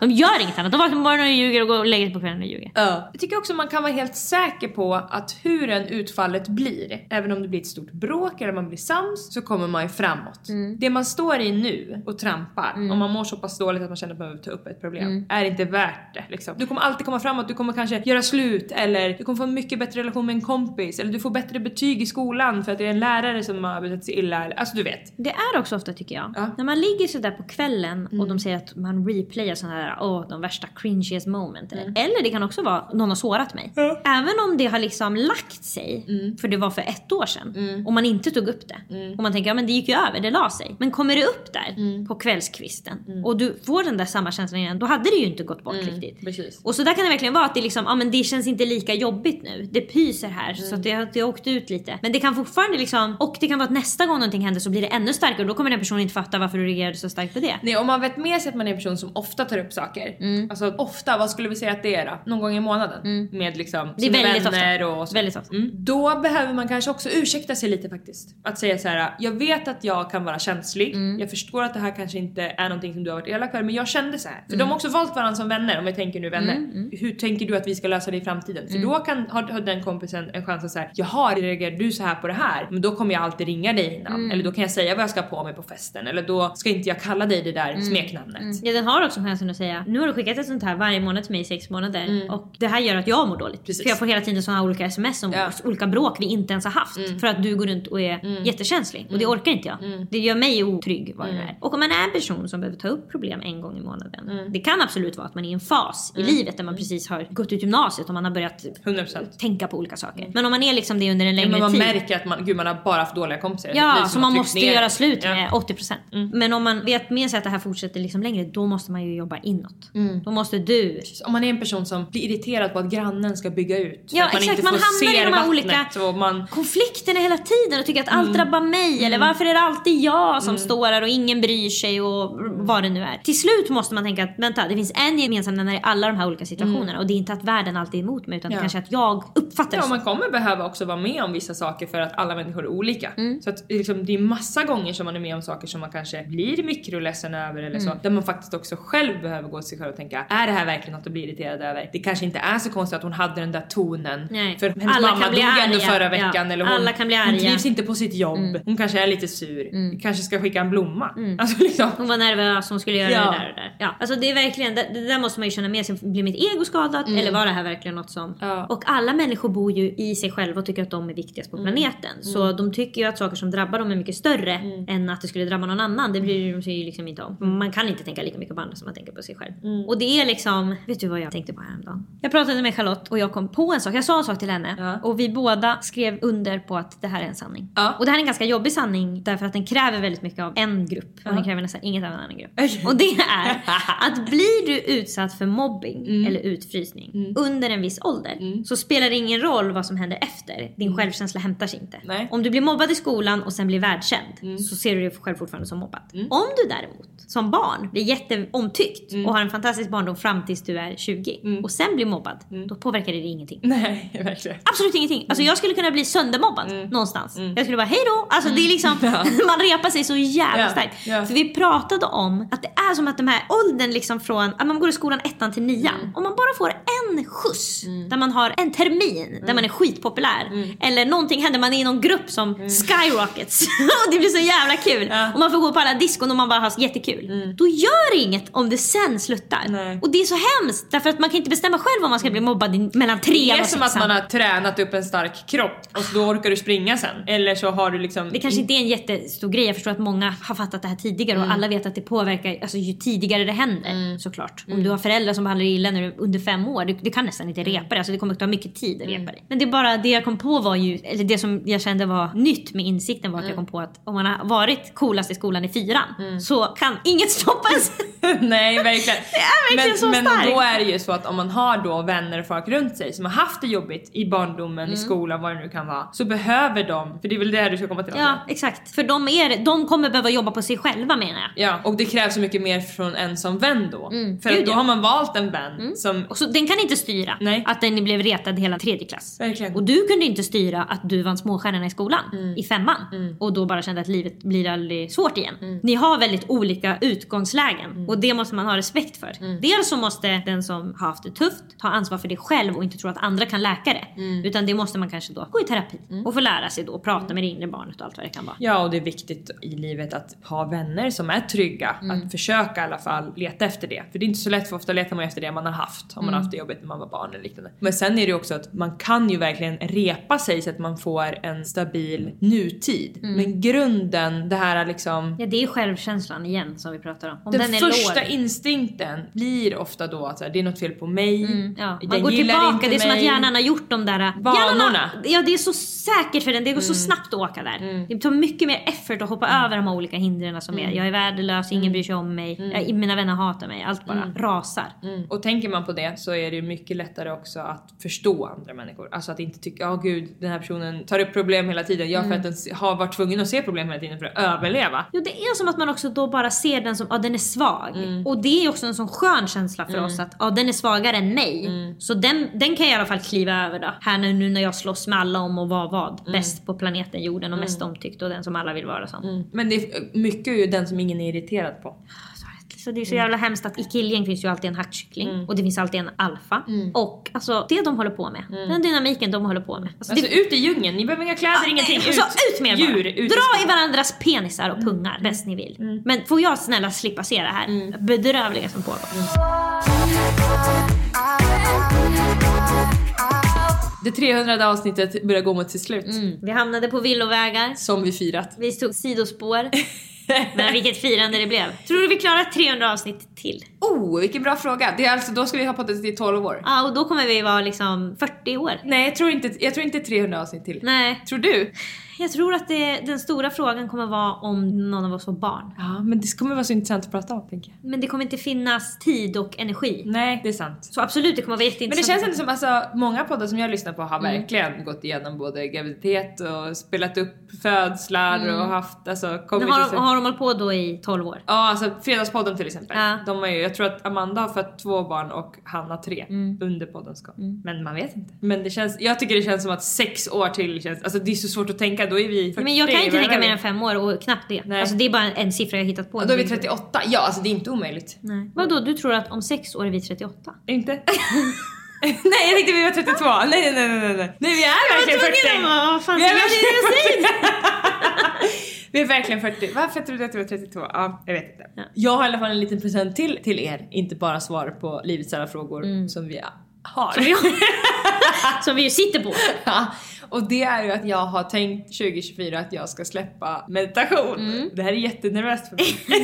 De gör inget annat. De vaknar på morgonen och ljuger och går och lägger sig på kvällen och ljuger. Jag tycker också man kan vara helt säker på att hur en utfallet blir, även om det blir ett stort bråk eller man blir sams, så kommer man ju framåt. Det man står i nu och trampar, om man mår så pass dåligt att man känner att man behöver ta upp ett problem, är inte värt det. Liksom. Du kommer alltid komma framåt, du kommer kanske göra slut eller du kommer få en mycket bättre relation med en kompis eller du får bättre betyg i skolan för att det är en lärare som har betett sig illa. Alltså du vet. Det är också ofta tycker jag. Ja. När man ligger sådär på kvällen och de säger att man replayar sådana här, åh de värsta cringiest moment. Eller det kan också vara, någon har sårat mig. Även om det har liksom lagt sig, för det var för ett år sedan. Och man inte tog upp det. Och man tänker, ja men det gick ju över, det la sig. Men kommer det upp där på kvällskvisten och du får den där samma känslan igen, då hade det ju inte gått bort riktigt. Precis. Och så där kan det verkligen vara att det liksom, ja men det känns inte lika jobbigt nu. Det pyser här så att det, det har åkt ut lite. Men det kan fortfarande liksom, och det kan vara att nästa gång någonting händer så blir det ännu starkare och då kommer den personen inte fatta varför du reagerade så starkt på det. Nej, om man vet med sig att man är en person som ofta tar upp saker. Mm. Alltså ofta, vad skulle vi säga att det är då? Någon gång i månaden? Med liksom Det är väldigt vänner ofta. och så. Väldigt ofta. Mm. Då behöver man kanske också ursäkta sig lite faktiskt. Att säga så här: jag vet att jag kan vara känslig. Mm. Jag förstår att det här kanske inte är någonting som du har varit elak för men jag kände så här. För Mm. de har också valt varandra som vänner om vi tänker nu vänner. Hur tänker du att vi ska lösa det i framtiden? För Mm. då kan, har, har den kompisen en chans att säga jaha reagerar du så här på det här? Men då kommer jag alltid ringa dig innan. Mm. Eller då kan jag säga vad jag ska på mig på festen. Eller då ska inte jag kalla dig det där Mm. smeknamnet. Ja, den har också chansen att säga nu har du skickat ett sånt här varje månad till mig i sex månader och det här gör att jag mår dåligt. Precis. För jag får hela tiden såna olika sms om Ja. olika bråk vi inte ens har haft. För att du går runt och är jättekänslig och det orkar inte jag. Det gör mig otrygg vad det är. Och om man är en person som behöver ta upp problem en gång i månaden. Det kan absolut vara att man är i en fas i livet där man precis har gått ut gymnasiet och man man har börjat 100%. tänka på olika saker. Men om man är liksom det under en längre Men man tid. märker att man, gud, man har bara haft dåliga kompisar. Ja, som man att måste ner. göra slut Ja. med 80%. Men om man vet med sig att det här fortsätter liksom längre, då måste man ju jobba inåt. Mm. Då måste du Om man är en person som blir irriterad på att grannen ska bygga ut. Ja, man exakt. Man hamnar i de här olika- man... konflikterna hela tiden och tycker att Mm. allt drabbar mig eller varför är det alltid jag som står här och ingen bryr sig och Mm. vad det nu är. Till slut måste man tänka att vänta, det finns en gemensam nämnare i alla de här olika situationerna och det är inte att världen alltid är emot mig utan Mm. Ja. kanske att jag uppfattar det Ja, man kommer behöva också vara med om vissa saker för att alla människor är olika. Mm. Så att liksom, det är massa gånger som man är med om saker som man kanske blir mikroledsen över eller Mm. så. Där man faktiskt också själv behöver gå till sig själv och tänka, är det här verkligen något att bli irriterad över? Det kanske inte är så konstigt att hon hade den där tonen. Nej. För hennes Alla mamma kan bli dog ändå arga. förra Ja. veckan eller hon, Alla kan bli hon arga. Mm. trivs inte på sitt jobb. Hon kanske är lite sur. Kanske ska skicka en blomma. Alltså liksom. Hon var nervös, hon skulle göra Ja. det där och där. Ja, alltså det är verkligen, det, det där måste man ju känna med sig. Blir mitt ego skadat eller var det här verkligen något som... Mm. Ja. Och alla människor bor ju i sig själva och tycker att de är viktigast på Mm. planeten. Så de tycker ju att saker som drabbar dem är mycket större Mm. än att det skulle drabba någon annan. Det bryr de sig ju liksom inte om. Man kan inte tänka lika mycket på andra som man tänker på sig själv. Mm. Och det är liksom, vet du vad jag tänkte på häromdagen? Jag pratade med Charlotte och jag kom på en sak. Jag sa en sak till henne Ja. och vi båda skrev under på att det här är en sanning. Ja. Och det här är en ganska jobbig sanning därför att den kräver väldigt mycket av en grupp. Och den kräver nästan inget av en annan grupp. Och det är att blir du utsatt för mobbing Mm. eller utfrysning under en viss ålder så spelar det ingen roll vad som händer efter. Din självkänsla hämtar sig inte. Mm. Nej. Mm. Om du blir mobbad i skolan och sen blir världskänd så ser du dig själv fortfarande som mobbad. Om du däremot som barn blir jätteomtyckt Mm. och har en fantastisk barndom fram tills du är 20 och sen blir mobbad, Mm. då påverkar det dig ingenting. Nej, verkligen. Absolut ingenting. Alltså jag skulle kunna bli söndermobbad Mm. någonstans. Jag skulle bara hejdå. Alltså det är liksom, man repar sig så jävla Ja, starkt. ja. För vi pratade om att det är som att de här åldern liksom från att man går i skolan ettan till nian. Mm. Om man bara får en skjuts där man har en termin Mm. där man är skitpopulär. Eller någonting händer, man är i någon grupp som skyrockets. och det blir så jävla kul. Mm. Ja. Mm. Och man får gå på alla diskon och man bara har jättekul. Då gör det inget om det sen sluttar. Nej. Och det är så hemskt därför att man kan inte bestämma själv om man ska bli mobbad i, mellan Det trean är och som att man har tränat upp en stark kropp och så då orkar du springa sen. Eller så har du liksom... Det kanske inte är en jättestor grej. Jag förstår att många har fattat det här tidigare Mm. och alla vet att det påverkar alltså, ju tidigare det händer såklart. Om du har föräldrar som behandlar dig illa när du är under fem år, du, du kan nästan inte Mm. repa dig. Alltså, det kommer att ta mycket tid att repa dig. Men det bara det jag kom på var ju, eller det som jag kände var nytt med insikten var att Mm. jag kom på att om man har varit coolast i skolan i fyran så kan inget stoppa ens. Nej verkligen. Det är verkligen men, så men starkt. då är det ju så att om man har då vänner och folk runt sig som har haft det jobbigt i barndomen, Mm. i skolan, vad det nu kan vara. Så behöver de, för det är väl det du ska komma till. Ja exakt. För de, är, de kommer behöva jobba på sig själva menar jag. Ja, och det krävs så mycket mer från en som vän då. För Mm. Gud, att då ja. har man valt en vän som... Och så, den kan inte styra Nej. att den blev retad hela tredje klass. Verkligen. Och du kunde inte styra att du vann småstjärnorna i skolan i femman och då bara kände att livet blir aldrig svårt igen. Ni har väldigt olika utgångslägen och det måste man ha respekt för. Dels så måste den som har haft det tufft ta ansvar för det själv och inte tro att andra kan läka det. Utan det måste man kanske då gå i terapi och få lära sig då och prata med det inre barnet och allt vad det kan vara. Ja, och det är viktigt i livet att ha vänner som är trygga. Mm. Att försöka i alla fall leta efter det. För det är inte så lätt, för ofta letar man efter det man har haft. Om man Mm. har haft det jobbigt när man var barn eller liknande. Men sen är det också att man kan ju verkligen repa sig så att man får en stabil nutid. Mm. Men grunden, det här liksom... Ja det är självkänslan igen som vi pratar om. Om Den, den, första låg. instinkten blir ofta då att det är något fel på mig. Mm, Ja, den man går tillbaka, det är som att hjärnan har gjort de där Vanorna. Ja det är så säkert för den, det går så snabbt att åka där. Det tar mycket mer effort att hoppa över de här olika hindren som är. Jag är värdelös, ingen bryr sig om mig, jag, mina vänner hatar mig, allt bara rasar. Mm. Och tänker man på det så är det mycket lättare också att förstå andra människor. Alltså att inte tycka, ja gud den här personen tar upp problem hela tiden. Ja för att den har varit tvungen att se problem hela tiden för att överleva. Jo det är som att man också då bara ser den som, ja den är svag. Och det är också en sån skön känsla för oss att ja den är svagare än mig. Så den, den kan jag i alla fall kliva över då. Här nu, nu när jag slåss med alla om att vara vad? Bäst på planeten jorden och mest omtyckt och den som alla vill vara som. Men det är, mycket är ju den som ingen är irriterad på. Så det är så jävla hemskt att i killgäng finns ju alltid en hackkyckling och det finns alltid en alfa. Och alltså det de håller på med, den dynamiken de håller på med. Alltså, Alltså det, ut i djungeln, ni behöver inga kläder, ingenting. Ut, Alltså, ut med Djur, ut Dra i varandras penisar och pungar bäst ni vill. Men får jag snälla slippa se det här bedrövliga som pågår. Det 300 avsnittet börjar gå mot sitt slut. Vi hamnade på villovägar. Som vi firat. Vi tog sidospår. Men vilket firande det blev. Tror du vi klarar 300 avsnitt till? Oh, vilken bra fråga. Det är alltså, då ska vi ha poddat i 12 år. Ja, och då kommer vi vara liksom 40 år. Nej, jag tror inte, jag tror inte 300 avsnitt till. Nej, Tror du? Jag tror att det, den stora frågan kommer vara om någon av oss får barn. Ja, men det kommer vara så intressant att prata om, tänker jag. Men det kommer inte finnas tid och energi. Nej, det är sant. Så absolut, det kommer vara Men det jätteintressant. känns ändå som alltså, många poddar som jag lyssnar på har verkligen gått igenom både graviditet och spelat upp födslar och haft alltså kommit Men har, de- har de hållit på då i 12 år? Ja, alltså Fredagspodden till exempel. Ja. De har ju, jag tror att Amanda har fött två barn och Hanna tre Mm. under poddens gång. Men man vet inte. Men det känns, jag tycker det känns som att sex år till känns, alltså det är så svårt att tänka, då är vi 40, Men jag kan inte tänka mer än fem år och knappt det. Nej. Alltså det är bara en siffra jag hittat på. Och då är vi 38, ja alltså det är inte omöjligt. Nej. Vadå, du tror att om sex år är vi 38? Inte? nej jag tänkte vi var 32, nej nej nej nej nej. Nej vi är verkligen 40! Vad fan Vi är jag verkligen- säga? Vi är verkligen 40. Varför trodde jag att vi var 32? Ja, jag vet inte. Ja. Jag har i alla fall en liten present till till er. Inte bara svar på livets alla frågor Mm. som vi har. Som vi, som vi ju sitter på. Ja, och det är ju att jag har tänkt 2024 att jag ska släppa meditation. Mm. Det här är jättenervöst för mig.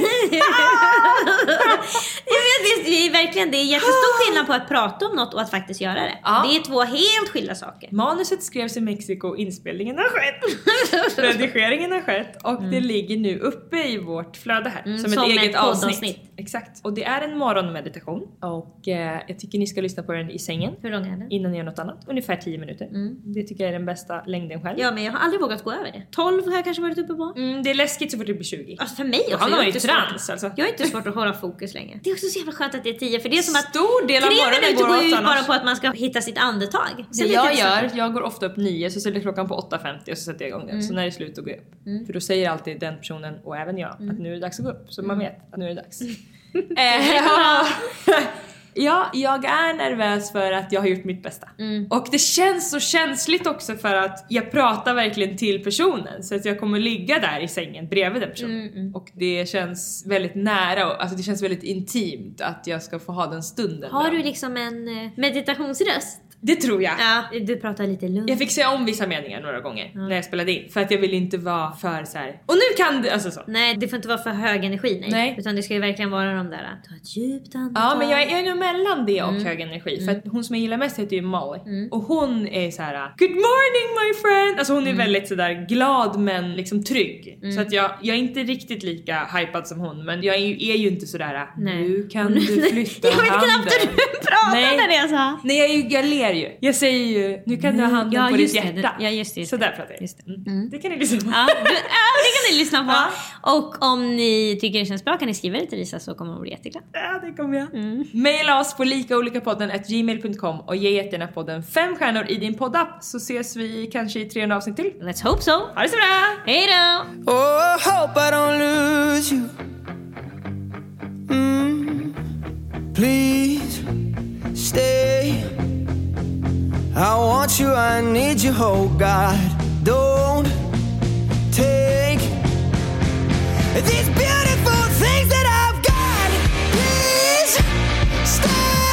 Jag vet, det är verkligen det är jättestor skillnad på att prata om något och att faktiskt göra det. Ja. Det är två helt skilda saker. Manuset skrevs i Mexiko, inspelningen har skett, redigeringen har skett och det ligger nu uppe i vårt flöde här Mm, som, som ett ett eget avsnitt. Exakt. Och det är en morgonmeditation och eh, jag tycker ni ska lyssna på den i sängen Hur lång är den? innan ni gör något annat. Ungefär 10 minuter. Det tycker jag är den bästa längden själv. Ja men jag har aldrig vågat gå över det. 12 har jag kanske varit uppe på. Mm, det är läskigt så fort det blir 20. Alltså för mig också. Jag har svårt- trans alltså. Jag har inte svårt att hålla fokus längre. Det är också så jävla skönt att det är 10 för det är som att Stor del av tre morgonen minuter går går ju ut annars. bara på att man ska hitta sitt andetag. Det Sen är jag så- gör, jag går ofta upp 9 så ställer jag klockan på 8.50 och så sätter jag igång den. Så när det är slut då går jag upp. För då säger alltid den personen och även jag att nu är det dags att gå upp. Så man vet att nu är det dags. Eh, ja. ja, jag är nervös för att jag har gjort mitt bästa. Och det känns så känsligt också för att jag pratar verkligen till personen. Så att jag kommer ligga där i sängen bredvid den personen. Och det känns väldigt nära, och, alltså det känns väldigt intimt att jag ska få ha den stunden. Har du liksom en eh, meditationsröst? Det tror jag. Ja, du pratar lite lugnt. Jag fick säga om vissa meningar några gånger när jag spelade in för att jag ville inte vara för så här. och nu kan du, alltså så. Nej, det får inte vara för hög energi nej. Nej. Utan det ska ju verkligen vara de där, ta ett djupt andetag. Ja men jag är, jag är nog mellan det och Mm. hög energi för att hon som jag gillar mest heter ju Molly och hon är så här: Good morning my friend! Alltså hon Mm. är väldigt sådär glad men liksom trygg. Så att jag, jag är inte riktigt lika hypad som hon men jag är, ju- är ju inte sådär Nej. nu kan du flytta Jag vet handen. knappt hur du pratade Nej. när jag sa. Nej jag, ju- jag ler ju. Jag säger ju nu kan du ha handen Ja, på ditt det. hjärta. Ja, just det, just så där pratar jag. Just det. Mm. Det kan ni lyssna på. Ja, du, ja, det kan ni lyssna på. Och om ni tycker det känns bra kan ni skriva det till Lisa så kommer hon bli jätteglad. Ja, det kommer jag. Maila oss på likaolikapodden gmail.com och ge jättegärna podden fem stjärnor i din poddapp så ses vi kanske i 300 avsnitt till. Let's hope so. Ha det så bra! Hej då! Oh, I hope I don't lose you. Mm. Please stay. I want you, I need you, oh God. Don't take these beautiful things that I've got. Please stay.